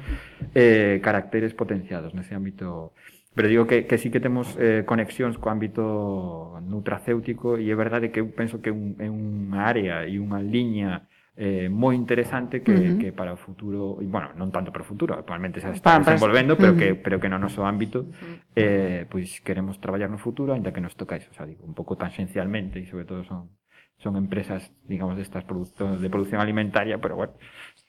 eh, caracteres potenciados nese ámbito pero digo que, que sí que temos eh, conexións co ámbito nutracéutico e é verdade que eu penso que un, é unha área e unha liña eh, moi interesante que, uh -huh. que para o futuro, e, bueno, non tanto para o futuro, actualmente se está desenvolvendo, pero que pero que no noso ámbito eh, pois queremos traballar no futuro, ainda que nos toca iso, o sea, digo, un pouco tangencialmente e sobre todo son son empresas, digamos, destas de, de producción alimentaria, pero bueno,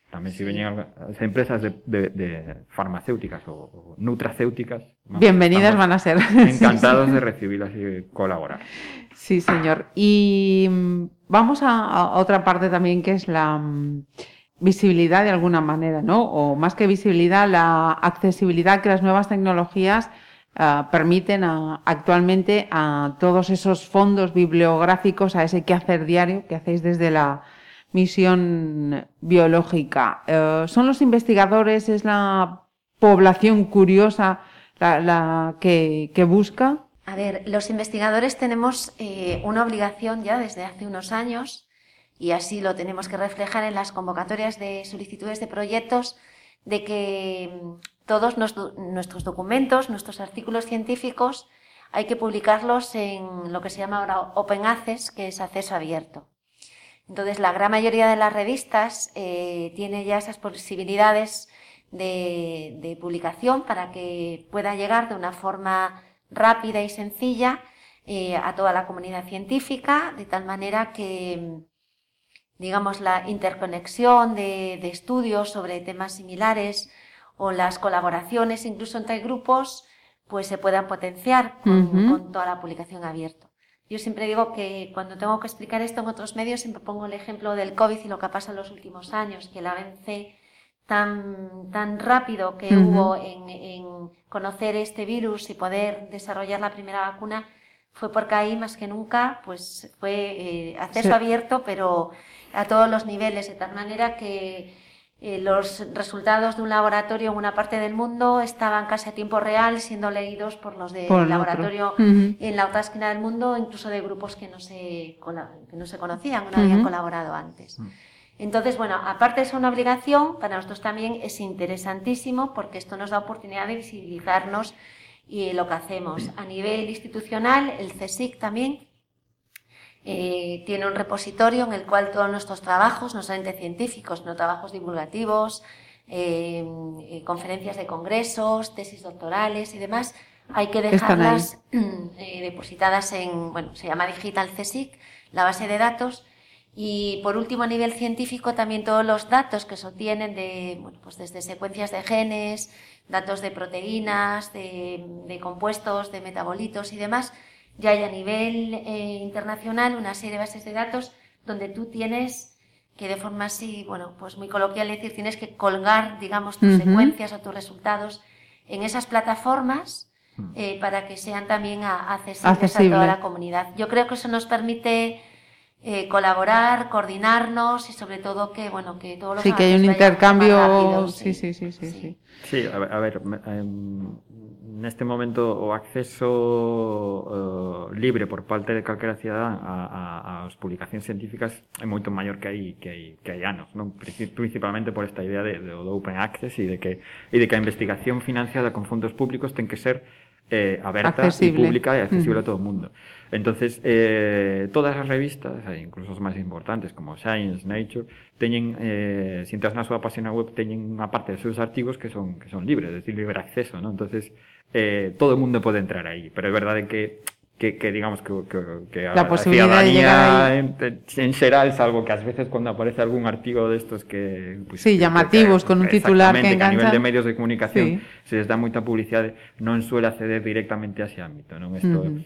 tamén se veñen as empresas de, de, de farmacéuticas ou nutracéuticas. Bienvenidas van a ser. Encantados sí, de recibirlas y colaborar. Sí, señor. Y mm, vamos a, otra parte también que es la mm, visibilidad de alguna manera, ¿no? O más que visibilidad, la accesibilidad que las nuevas tecnologías uh, permiten a, actualmente a todos esos fondos bibliográficos, a ese quehacer diario que hacéis desde la misión biológica. Uh, ¿Son los investigadores, es la población curiosa la, que busca? A ver, los investigadores tenemos eh, una obligación ya desde hace unos años y así lo tenemos que reflejar en las convocatorias de solicitudes de proyectos de que mm, todos nuestros documentos, nuestros artículos científicos, hay que publicarlos en lo que se llama ahora Open Access, que es acceso abierto. Entonces, la gran mayoría de las revistas eh, tiene ya esas posibilidades de, publicación para que pueda llegar de una forma rápida y sencilla eh, a toda la comunidad científica, de tal manera que, digamos, la interconexión de, estudios sobre temas similares o las colaboraciones incluso entre grupos, pues se puedan potenciar con, con toda la publicación abierta. Yo siempre digo que cuando tengo que explicar esto en otros medios, siempre pongo el ejemplo del COVID y lo que ha pasado en los últimos años, que el avance tan, tan rápido que hubo en, en, conocer este virus y poder desarrollar la primera vacuna fue porque ahí más que nunca pues fue eh, acceso abierto, pero a todos los niveles, de tal manera que eh, los resultados de un laboratorio en una parte del mundo estaban casi a tiempo real siendo leídos por los del laboratorio en la otra esquina del mundo, incluso de grupos que no se, que no se conocían, no habían colaborado antes. Mm. Entonces, bueno, aparte de ser una obligación, para nosotros también es interesantísimo porque esto nos da oportunidad de visibilizarnos y lo que hacemos. A nivel institucional, el CSIC también eh, tiene un repositorio en el cual todos nuestros trabajos, no solamente científicos, no trabajos divulgativos, eh, eh, conferencias de congresos, tesis doctorales y demás, hay que dejarlas depositadas en, bueno, se llama Digital CSIC, la base de datos. Y por último, a nivel científico, también todos los datos que se obtienen de, bueno, pues desde secuencias de genes, datos de proteínas, de, de compuestos, de metabolitos y demás, ya hay a nivel eh, internacional una serie de bases de datos donde tú tienes que de forma así, bueno, pues muy coloquial decir, tienes que colgar, digamos, tus secuencias o tus resultados en esas plataformas mm. eh, para que sean también accesibles a toda la comunidad. Yo creo que eso nos permite eh, colaborar, coordinarnos y sobre todo que bueno que todos los sí que hay un intercambio sí, sí, sí, sí, sí. Sí, sí a, ver, a ver, en este momento o acceso uh, libre por parte de calquera cidadán a, a, as publicacións científicas é moito maior que hai que hai, que hai anos, non? principalmente por esta idea de, de, do open access e de que e de que a investigación financiada con fondos públicos ten que ser eh, aberta accesible. e pública e accesible mm. a todo o mundo. Entonces, eh, todas as revistas, incluso as máis importantes como Science, Nature, teñen, eh, si entras na súa página web, teñen unha parte dos seus artigos que son que son libres, es decir, libre acceso, ¿no? Entonces, eh, todo el mundo pode entrar aí, pero é verdade que que, que digamos que, que, que a, la posibilidad a ciudadanía en, en xeral, salvo que ás veces cando aparece algún artigo destos que pues, sí, llamativos que, con un titular que engancha que a nivel de medios de comunicación sí. se les dá moita publicidade non suele acceder directamente a ese ámbito non isto uh -huh.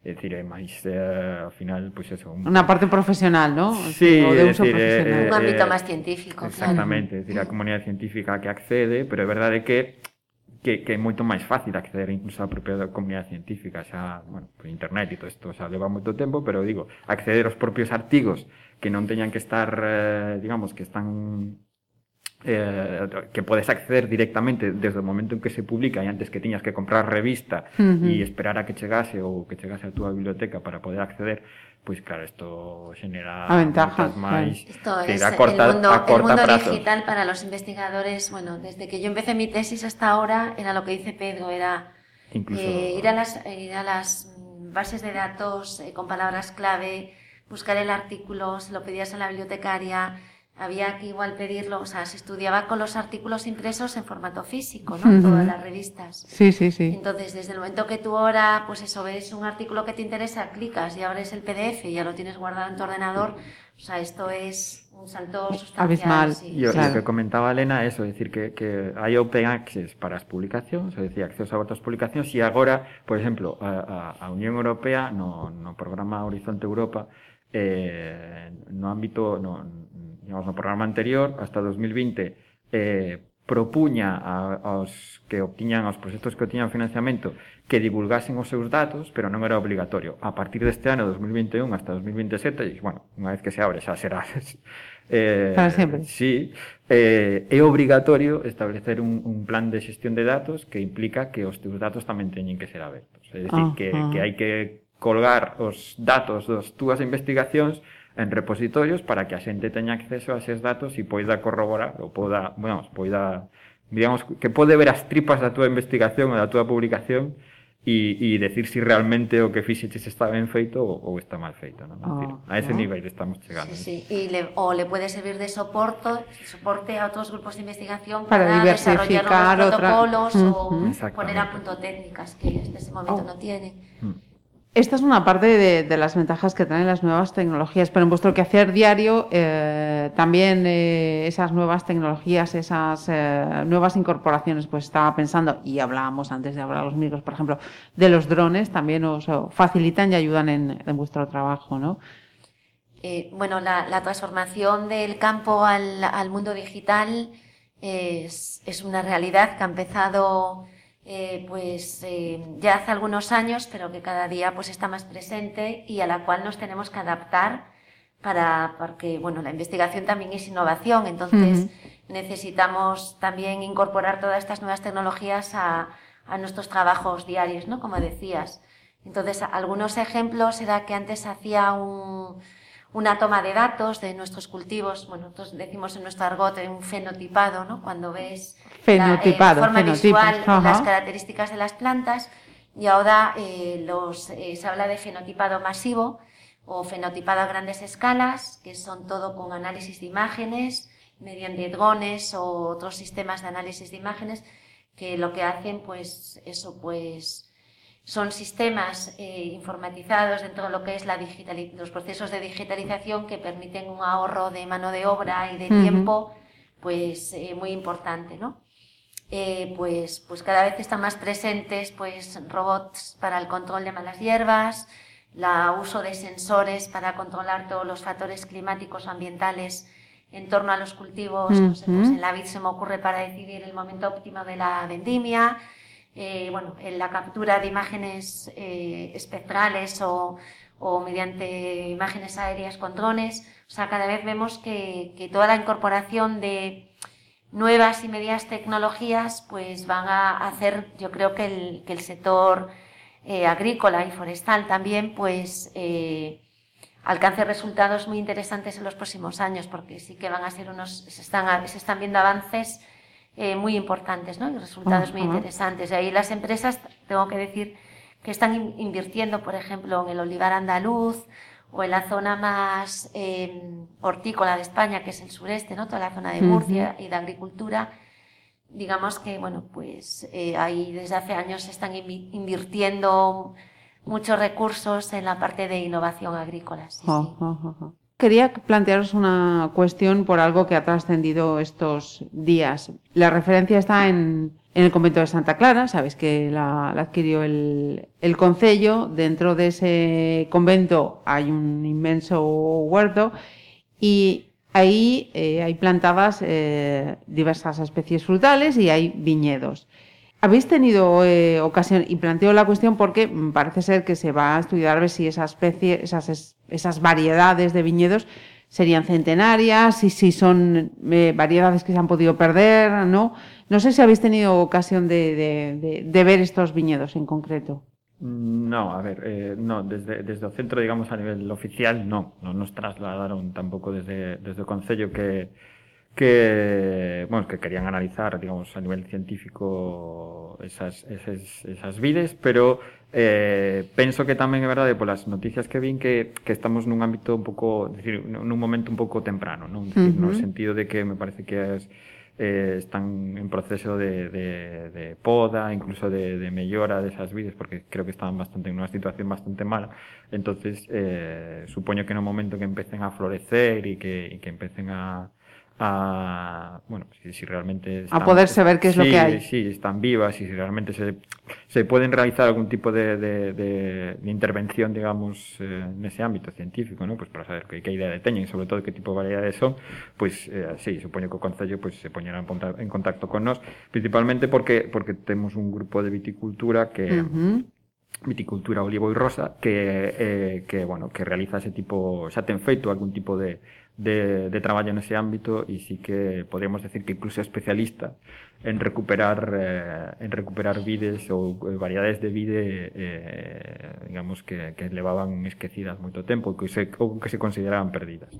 É dicir, é máis, eh, ao final, pois pues, eso... Un... Unha parte profesional, non? Sí, o de uso decir, eh, profesional. Eh, un ámbito eh, máis científico, Exactamente, claro. é dicir, a mm. comunidade científica que accede, pero é verdade que que, que é moito máis fácil acceder incluso á propia comunidade científica, xa, bueno, por internet e todo isto, xa leva moito tempo, pero digo, acceder aos propios artigos que non teñan que estar, eh, digamos, que están eh, que podes acceder directamente desde o momento en que se publica e antes que tiñas que comprar revista uh -huh. e esperar a que chegase ou que chegase a túa biblioteca para poder acceder, pois claro, isto xenera a ventaja, máis claro. Es a corta, el mundo, a corta el mundo prazo. digital para los investigadores, bueno, desde que yo empecé mi tesis hasta ahora, era lo que dice Pedro, era Incluso... eh, ir, a las, ir a las bases de datos eh, con palabras clave, buscar el artículo, se lo pedías a la bibliotecaria, había que igual pedirlo, o sea, se estudiaba con los artículos impresos en formato físico, ¿no? Todas las revistas. Sí, sí, sí. Entonces, desde el momento que tú ahora, pues eso, ves un artículo que te interesa, clicas y abres el PDF y ya lo tienes guardado en tu ordenador, o sea, esto es un salto sustancial. Abismal. Sí. Yo, claro. Lo que comentaba Elena, eso, decir que, que hai open access para as publicacións, é dicir, acceso a outras publicacións, e agora, por exemplo, a, a, a Unión Europea, no, no programa Horizonte Europa, eh, no ámbito, no, digamos, no programa anterior, hasta 2020, eh, propuña a, aos que obtiñan aos proxectos que obtiñan financiamento que divulgasen os seus datos, pero non era obligatorio. A partir deste ano 2021 hasta 2027, e, bueno, unha vez que se abre xa será eh para sempre. Sí, eh é obrigatorio establecer un un plan de xestión de datos que implica que os teus datos tamén teñen que ser abertos, é dicir, ah, que ah. que hai que colgar os datos das túas investigacións en repositorios para que a xente teña acceso a eses datos e poida corroborar ou poda, bueno, poida digamos que pode ver as tripas da túa investigación ou da túa publicación e, e decir si realmente o que fixeches está ben feito ou, ou está mal feito, non? Oh, a ese no? nivel estamos chegando. Sí, sí. E le, o le pode servir de soporto, soporte a outros grupos de investigación para, para diversificar outros protocolos ou uh -huh. poner a punto técnicas que en este momento oh. no tienen. Uh mm. -huh. Esta es una parte de, las ventajas que traen las nuevas tecnologías, pero en vuestro quehacer diario eh, también eh, esas nuevas tecnologías, esas eh, nuevas incorporaciones, pues estaba pensando, y hablábamos antes de hablar los micros, por ejemplo, de los drones, también os facilitan y ayudan en, vuestro trabajo, ¿no? bueno, la, transformación del campo al, mundo digital es, es una realidad que ha empezado eh, pues eh, ya hace algunos años, pero que cada día pues está más presente y a la cual nos tenemos que adaptar para, porque bueno, la investigación también es innovación, entonces necesitamos también incorporar todas estas nuevas tecnologías a, a nuestros trabajos diarios, ¿no? Como decías. Entonces, algunos ejemplos era que antes hacía un, una toma de datos de nuestros cultivos, bueno, nosotros decimos en nuestro argot un fenotipado, ¿no? Cuando ves fenotipado, la forma visual las características de las plantas y ahora eh, los, eh, se habla de fenotipado masivo o fenotipado a grandes escalas, que son todo con análisis de imágenes mediante drones o otros sistemas de análisis de imágenes que lo que hacen pues eso pues son sistemas eh, informatizados dentro de lo que es la los procesos de digitalización que permiten un ahorro de mano de obra y de tiempo pues eh, muy importante, ¿no? Eh, pues, pues cada vez están más presentes pues robots para el control de malas hierbas, la uso de sensores para controlar todos los factores climáticos ambientales en torno a los cultivos. pues en la vid se me ocurre para decidir el momento óptimo de la vendimia, eh, bueno, en la captura de imágenes eh, espectrales o, o, mediante imágenes aéreas con drones. O sea, cada vez vemos que, que toda la incorporación de nuevas y medias tecnologías pues van a hacer, yo creo que el, que el sector eh, agrícola y forestal también pues eh, alcance resultados muy interesantes en los próximos años porque sí que van a ser unos, se están, se están viendo avances eh, muy importantes ¿no? y resultados muy interesantes. Y ahí las empresas, tengo que decir, que están invirtiendo, por ejemplo, en el olivar andaluz o en la zona más em, hortícola de España, que es el sureste, ¿no? toda la zona de Murcia y de agricultura. Digamos que, bueno, pues eh, ahí desde hace años se están invirtiendo muchos recursos en la parte de innovación agrícola. Sí, sí. Quería plantearos una cuestión por algo que ha trascendido estos días. La referencia está en, el convento de Santa Clara, sabéis que la, adquirió el, el concello. Dentro de ese convento hay un inmenso huerto y ahí eh, hay plantadas eh, diversas especies frutales y hay viñedos. ¿Habéis tenido eh, ocasión, y planteo la cuestión porque parece ser que se va a estudiar a ver si esa especie, esas, variedades de viñedos serían centenarias y si son eh, variedades que se han podido perder, ¿no? No sé si habéis tenido ocasión de, ver estos viñedos en concreto. No, a ver, eh, no, desde, desde el centro, digamos, a nivel oficial, no, no nos trasladaron tampoco desde, desde el Concello que, que, bueno, que querían analizar, digamos, a nivel científico esas, esas, esas vides, pero eh, penso que tamén é verdade polas noticias que vin que, que estamos nun ámbito un pouco, decir, nun momento un pouco temprano, non? Decir, uh -huh. no sentido de que me parece que as, eh, están en proceso de, de, de poda, incluso de, de mellora desas vides, porque creo que estaban bastante en unha situación bastante mala. entonces eh, supoño que no momento que empecen a florecer e que, e que empecen a, a bueno, si, si realmente a poder saber qué es sí, lo que hay. Sí, están vivas y si realmente se, se pueden realizar algún tipo de, de, de, de intervención, digamos, eh, en ese ámbito científico, ¿no? Pues para saber qué, qué idea teñen, sobre todo qué tipo de variedades son, pues eh, sí, supoño que o Concello pues, se poñerá en, contacto con nós, principalmente porque porque temos un grupo de viticultura que viticultura olivo e rosa que eh, que bueno, que realiza ese tipo, xa ten feito algún tipo de de, de traballo nese ámbito e sí que podríamos decir que incluso é especialista en recuperar eh, en recuperar vides ou eh, variedades de vide eh, digamos que, que levaban esquecidas moito tempo que se, ou que se consideraban perdidas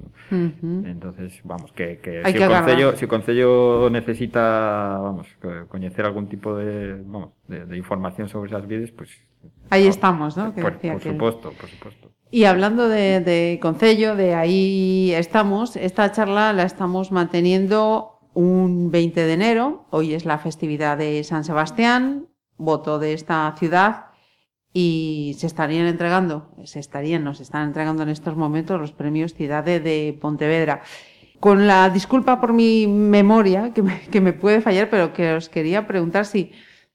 entonces vamos que, que Hai si, que o concello, o necesita vamos co- coñecer algún tipo de vamos de, de información sobre esas vides pues Ahí no, estamos, ¿no? Que por, por que- supuesto por supuesto Y hablando de, de Concello, de ahí estamos, esta charla la estamos manteniendo un 20 de enero, hoy es la festividad de San Sebastián, voto de esta ciudad, y se estarían entregando, se estarían, nos están entregando en estos momentos los premios Ciudade de Pontevedra. Con la disculpa por mi memoria, que me, que me puede fallar, pero que os quería preguntar si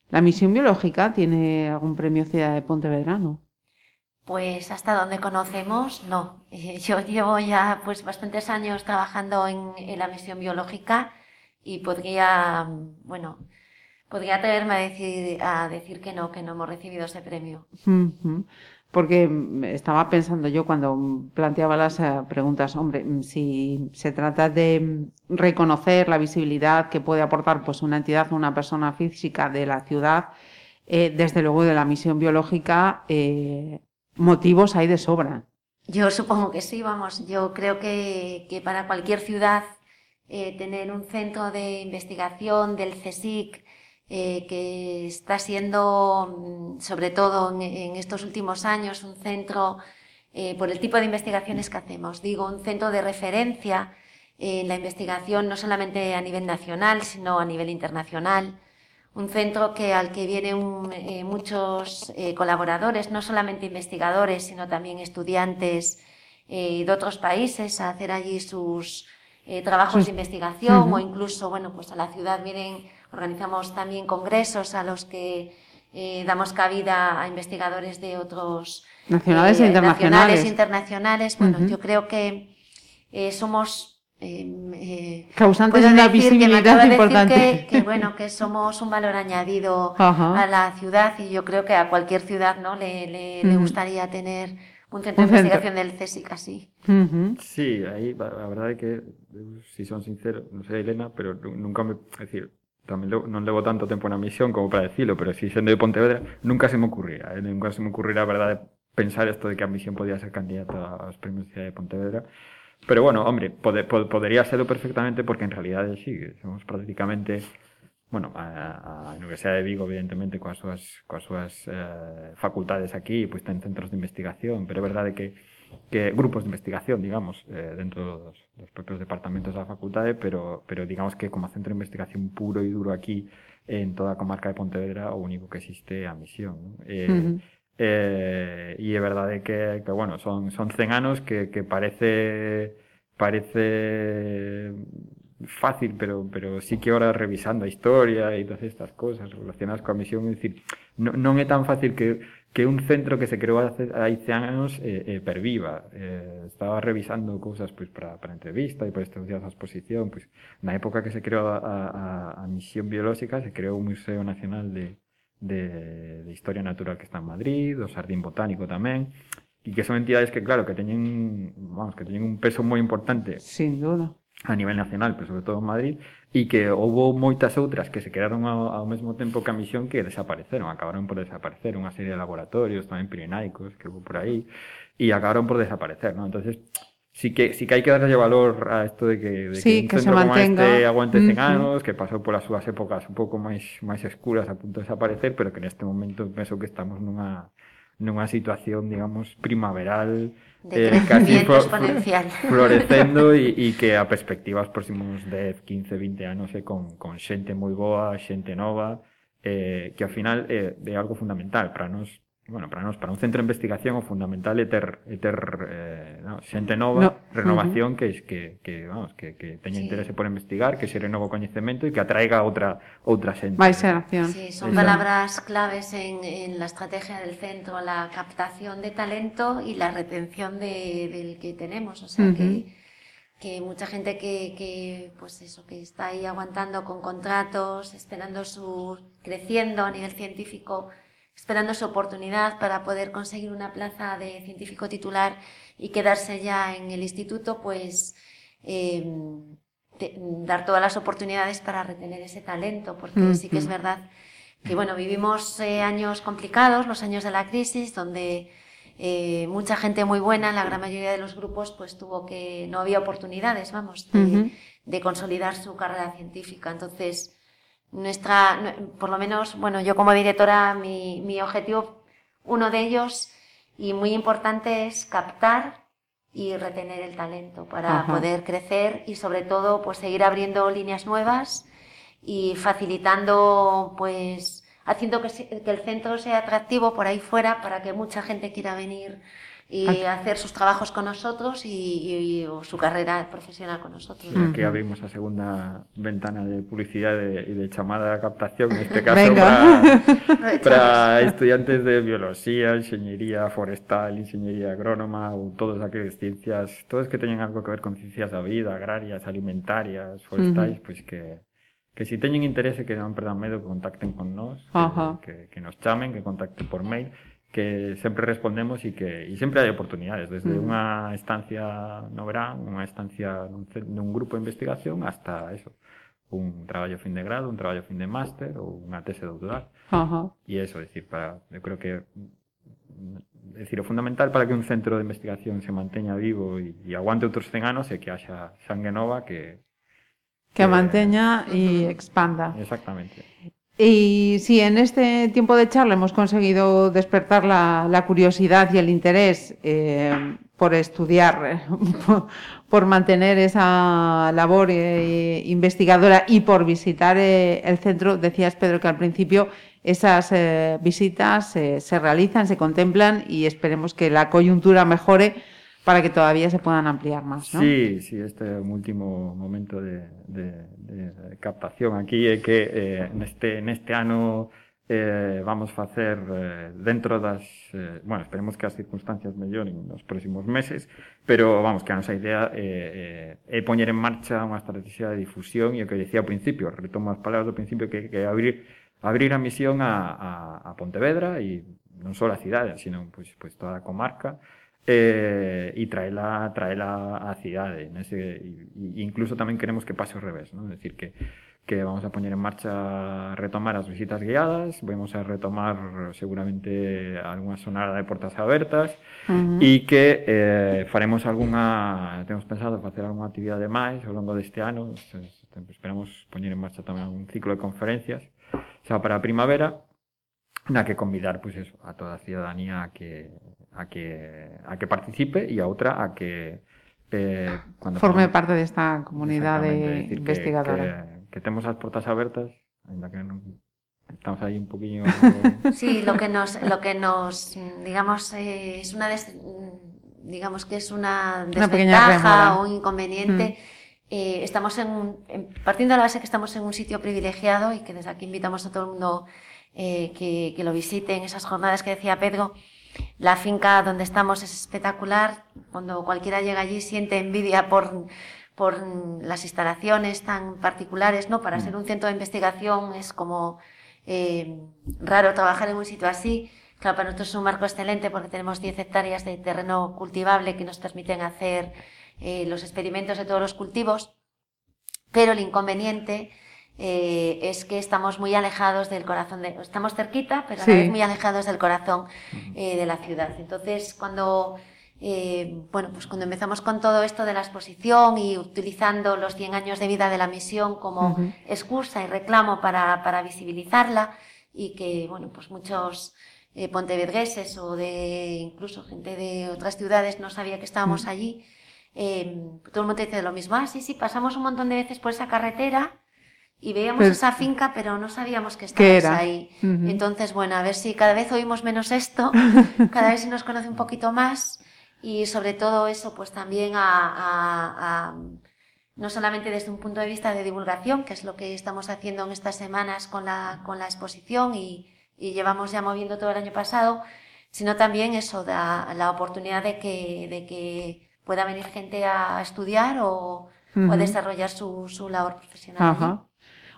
la misión biológica tiene algún premio Ciudad de Pontevedra, ¿no? Pues hasta donde conocemos, no. Yo llevo ya pues bastantes años trabajando en, la misión biológica y podría, bueno, podría atreverme a decir, a decir que no, que no hemos recibido ese premio. Porque mm, estaba pensando yo cuando planteaba las eh, preguntas, hombre, mm, si se trata de mm, reconocer la visibilidad que puede aportar pues una entidad o una persona física de la ciudad, eh, desde luego de la misión biológica, eh, motivos hay de sobra. Yo supongo que sí, vamos. Yo creo que, que para cualquier ciudad eh, tener un centro de investigación del CSIC eh, que está siendo, mm, sobre todo en, estos últimos años, un centro eh, por el tipo de investigaciones que hacemos. Digo, un centro de referencia en la investigación no solamente a nivel nacional, sino a nivel internacional un centro que al que vienen eh, muchos eh, colaboradores, no solamente investigadores, sino también estudiantes eh, de otros países a hacer allí sus trabajos de investigación o incluso, bueno, pues a la ciudad vienen, organizamos también congresos a los que damos cabida a investigadores de otros Nacionales e internacionales. nacionales internacionales. Bueno, yo creo que somos eh, Causantes de una decir que me visibilidad atrevo a decir importante. Que, que, bueno, que somos un valor añadido Ajá. a la ciudad y yo creo que a cualquier ciudad no le, le, gustaría tener un centro Un de centro. investigación del CSIC así. Ujú. Sí, aí a a verdade é que si son sincero, non sei Elena, pero nu- nunca me, é dicir, tamén levo, non levo tanto tempo na misión como para decirlo, pero si sendo de Pontevedra, nunca se me ocurría, eh? nunca se me ocurrirá a verdade pensar isto de que a misión podía ser candidata aos premios de Pontevedra. Pero bueno, hombre, pod, podería serlo perfectamente porque en realidade sí, somos prácticamente bueno, a, a Universidade de Vigo, evidentemente, coas súas, coas súas eh, facultades aquí, pois ten centros de investigación, pero é verdade que, que grupos de investigación, digamos, eh, dentro dos, dos propios departamentos da facultade, pero, pero digamos que como centro de investigación puro e duro aquí en toda a comarca de Pontevedra, o único que existe a misión. non? Eh, Ujú. Eh, e é verdade que, que bueno, son, son 100 anos que, que parece parece fácil, pero, pero sí que ahora revisando a historia e todas estas cosas relacionadas coa misión, é dicir, non, non é tan fácil que, que un centro que se creou hace, hai 100 anos eh, eh, perviva. Eh, estaba revisando cousas pois, para, para entrevista e para estes días a exposición. Pois, na época que se creou a, a, a misión biolóxica, se creou o Museo Nacional de, de, de Historia Natural que está en Madrid, do Sardín Botánico tamén, e que son entidades que, claro, que teñen, vamos, que teñen un peso moi importante. Sin duda. A nivel nacional, pero sobre todo en Madrid, e que houve moitas outras que se quedaron ao, ao mesmo tempo que a misión que desapareceron, acabaron por desaparecer, unha serie de laboratorios tamén pirenaicos que houve por aí, e acabaron por desaparecer, ¿no? Entonces, sí que, sí que hai que darlle valor a isto de que, de sí, que un que centro se mantenga. este aguante 100 mm, anos, que pasou polas súas épocas un pouco máis máis escuras a punto de desaparecer, pero que neste momento penso que estamos nunha nunha situación, digamos, primaveral de eh, casi fl exponencial. florecendo e, e que a perspectiva os próximos 10, 15, 20 anos é eh, con, con xente moi boa, xente nova, eh, que ao final eh, é algo fundamental para nos bueno, para nós, para un centro de investigación o fundamental é ter, é ter eh, no, xente nova, No. renovación que, que, que, vamos, que, que teña Sí. interese por investigar, que se renova o coñecemento e que atraiga outra outra xente. Máis xeración. Sí, son Exacto. palabras claves en, en la estrategia del centro, la captación de talento y la retención de- del que tenemos. O sea, Ujú. que, que mucha gente que, que, pues eso, que está ahí aguantando con contratos, esperando su, creciendo a nivel científico, esperando su oportunidad para poder conseguir una plaza de científico titular y quedarse ya en el instituto, pues eh, te- dar todas las oportunidades para retener ese talento, porque sí que es verdad que bueno, vivimos eh, años complicados, los años de la crisis, donde eh, mucha gente muy buena, la gran mayoría de los grupos, pues tuvo que, no había oportunidades, vamos, de, de consolidar su carrera científica. Entonces, nuestra, nu- por lo menos, bueno, yo como directora, mi, mi objetivo, uno de ellos y muy importante es captar y retener el talento para Ajá. poder crecer y sobre todo pues seguir abriendo líneas nuevas y facilitando pues haciendo que el centro sea atractivo por ahí fuera para que mucha gente quiera venir y Aquí. hacer sus trabajos con nosotros y, y- y- o su carrera profesional con nosotros. E Aquí abrimos a segunda ventana de publicidade e de chamada a captación, neste caso Venga. para, para estudiantes de biología, ingeniería forestal, ingeniería agrónoma ou todas aquelas ciencias, todas que teñen algo que ver con ciencias da vida, agrarias, alimentarias, forestais, pois que que si teñen interese que non perdan medo que contacten con Ajá. que, que, que nos chamen, que contacten por mail, que sempre respondemos e que e sempre hai oportunidades, desde mm. unha estancia no verán, unha estancia nun, nun grupo de investigación hasta eso, un traballo fin de grado, un traballo fin de máster ou unha tese doutoral. Ajá. E eso, decir, para, eu creo que decir, o fundamental para que un centro de investigación se manteña vivo e, e aguante outros 100 anos é que haxa sangue nova que que a manteña e expanda. Exactamente. Y si en este tiempo de charla hemos conseguido despertar la, curiosidad y el interés eh, por estudiar, por, mantener esa labor eh, investigadora y por visitar eh, el centro, decías Pedro que al principio esas eh, visitas se realizan, se contemplan y esperemos que la coyuntura mejore para que todavía se puedan ampliar más, ¿no? Sí, sí, este é o último momento de, de, de captación aquí é que eh, neste, neste ano eh, vamos facer eh, dentro das... Eh, bueno, esperemos que as circunstancias melloren nos próximos meses, pero vamos, que a nosa idea eh, eh, é poñer en marcha unha estrategia de difusión e o que dicía ao principio, retomo as palabras do principio, que, que abrir abrir a misión a, a, a Pontevedra e non só a cidade, sino pois, pois toda a comarca, eh, e traela, traela á cidade. Nese, e, e incluso tamén queremos que pase ao revés, non? decir, que, que vamos a poñer en marcha retomar as visitas guiadas, vamos a retomar seguramente algunha sonada de portas abertas uh -huh. e que eh, faremos algunha, temos pensado facer algunha actividade máis ao longo deste ano, esperamos poñer en marcha tamén un ciclo de conferencias xa para a primavera na que convidar pois, eso, a toda a ciudadanía a que a que a que participe e a outra a que eh, cuando Forme parte de esta comunidad de decir, que- investigadora. que, que temos as portas abertas ainda que non estamos aí un poquinho Sí, lo que nos, lo que nos digamos, eh, es una des- digamos que es una Una desventaja o un inconveniente. Eh, estamos en, un- en- partiendo de la base que estamos en un sitio privilegiado y que desde aquí invitamos a todo el mundo eh, que, que lo visite en esas jornadas que decía Pedro. La finca donde estamos es espectacular. Cuando cualquiera llega allí siente envidia por, por las instalaciones tan particulares, ¿no? Para ser un centro de investigación es como eh, raro trabajar en un sitio así. Claro, para nosotros es un marco excelente porque tenemos 10 hectáreas de terreno cultivable que nos permiten hacer eh, los experimentos de todos los cultivos. Pero el inconveniente eh, es que estamos muy alejados del corazón de, estamos cerquita, pero a la Sí. vez muy alejados del corazón eh, de la ciudad. Entonces, cuando eh, bueno, pues cuando empezamos con todo esto de la exposición y utilizando los 100 años de vida de la misión como excusa y reclamo para, para visibilizarla y que, bueno, pues muchos eh, pontevedreses o de incluso gente de otras ciudades no sabía que estábamos allí, todo el mundo dice lo mismo, ah, sí, sí, pasamos un montón de veces por esa carretera y veíamos esa finca, pero no sabíamos que ¿Qué estabais era? ahí. Entonces, bueno, a ver si cada vez oímos menos esto, cada vez se nos conoce un poquito más y sobre todo eso, pues también a, a- a- no solamente desde un punto de vista de divulgación, que es lo que estamos haciendo en estas semanas con la, con la exposición y, y llevamos ya moviendo todo el año pasado, sino también eso, da la oportunidad de que, de que pueda venir gente a estudiar o, o desarrollar su, su labor profesional. Ajá.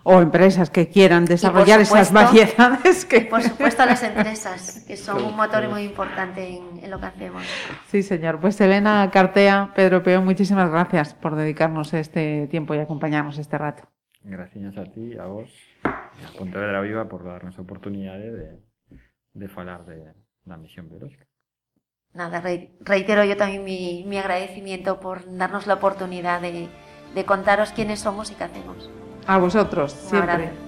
O empresas que quieran desarrollar esas supuesto- variedades que... Por supuesto a las empresas, que son un motor muy importante en, en lo que hacemos. Sí, señor. Pues Elena Cartea, Pedro Peón, muchísimas gracias por dedicarnos este tiempo y acompañarnos este rato. Gracias a ti, a vos, a Pontevedra Viva por darnos a oportunidade de, de falar de, da misión biológica. Nada, re- reitero yo también mi, mi agradecimiento por darnos la oportunidad de, de contaros quiénes somos y qué hacemos. A vosotros, siempre.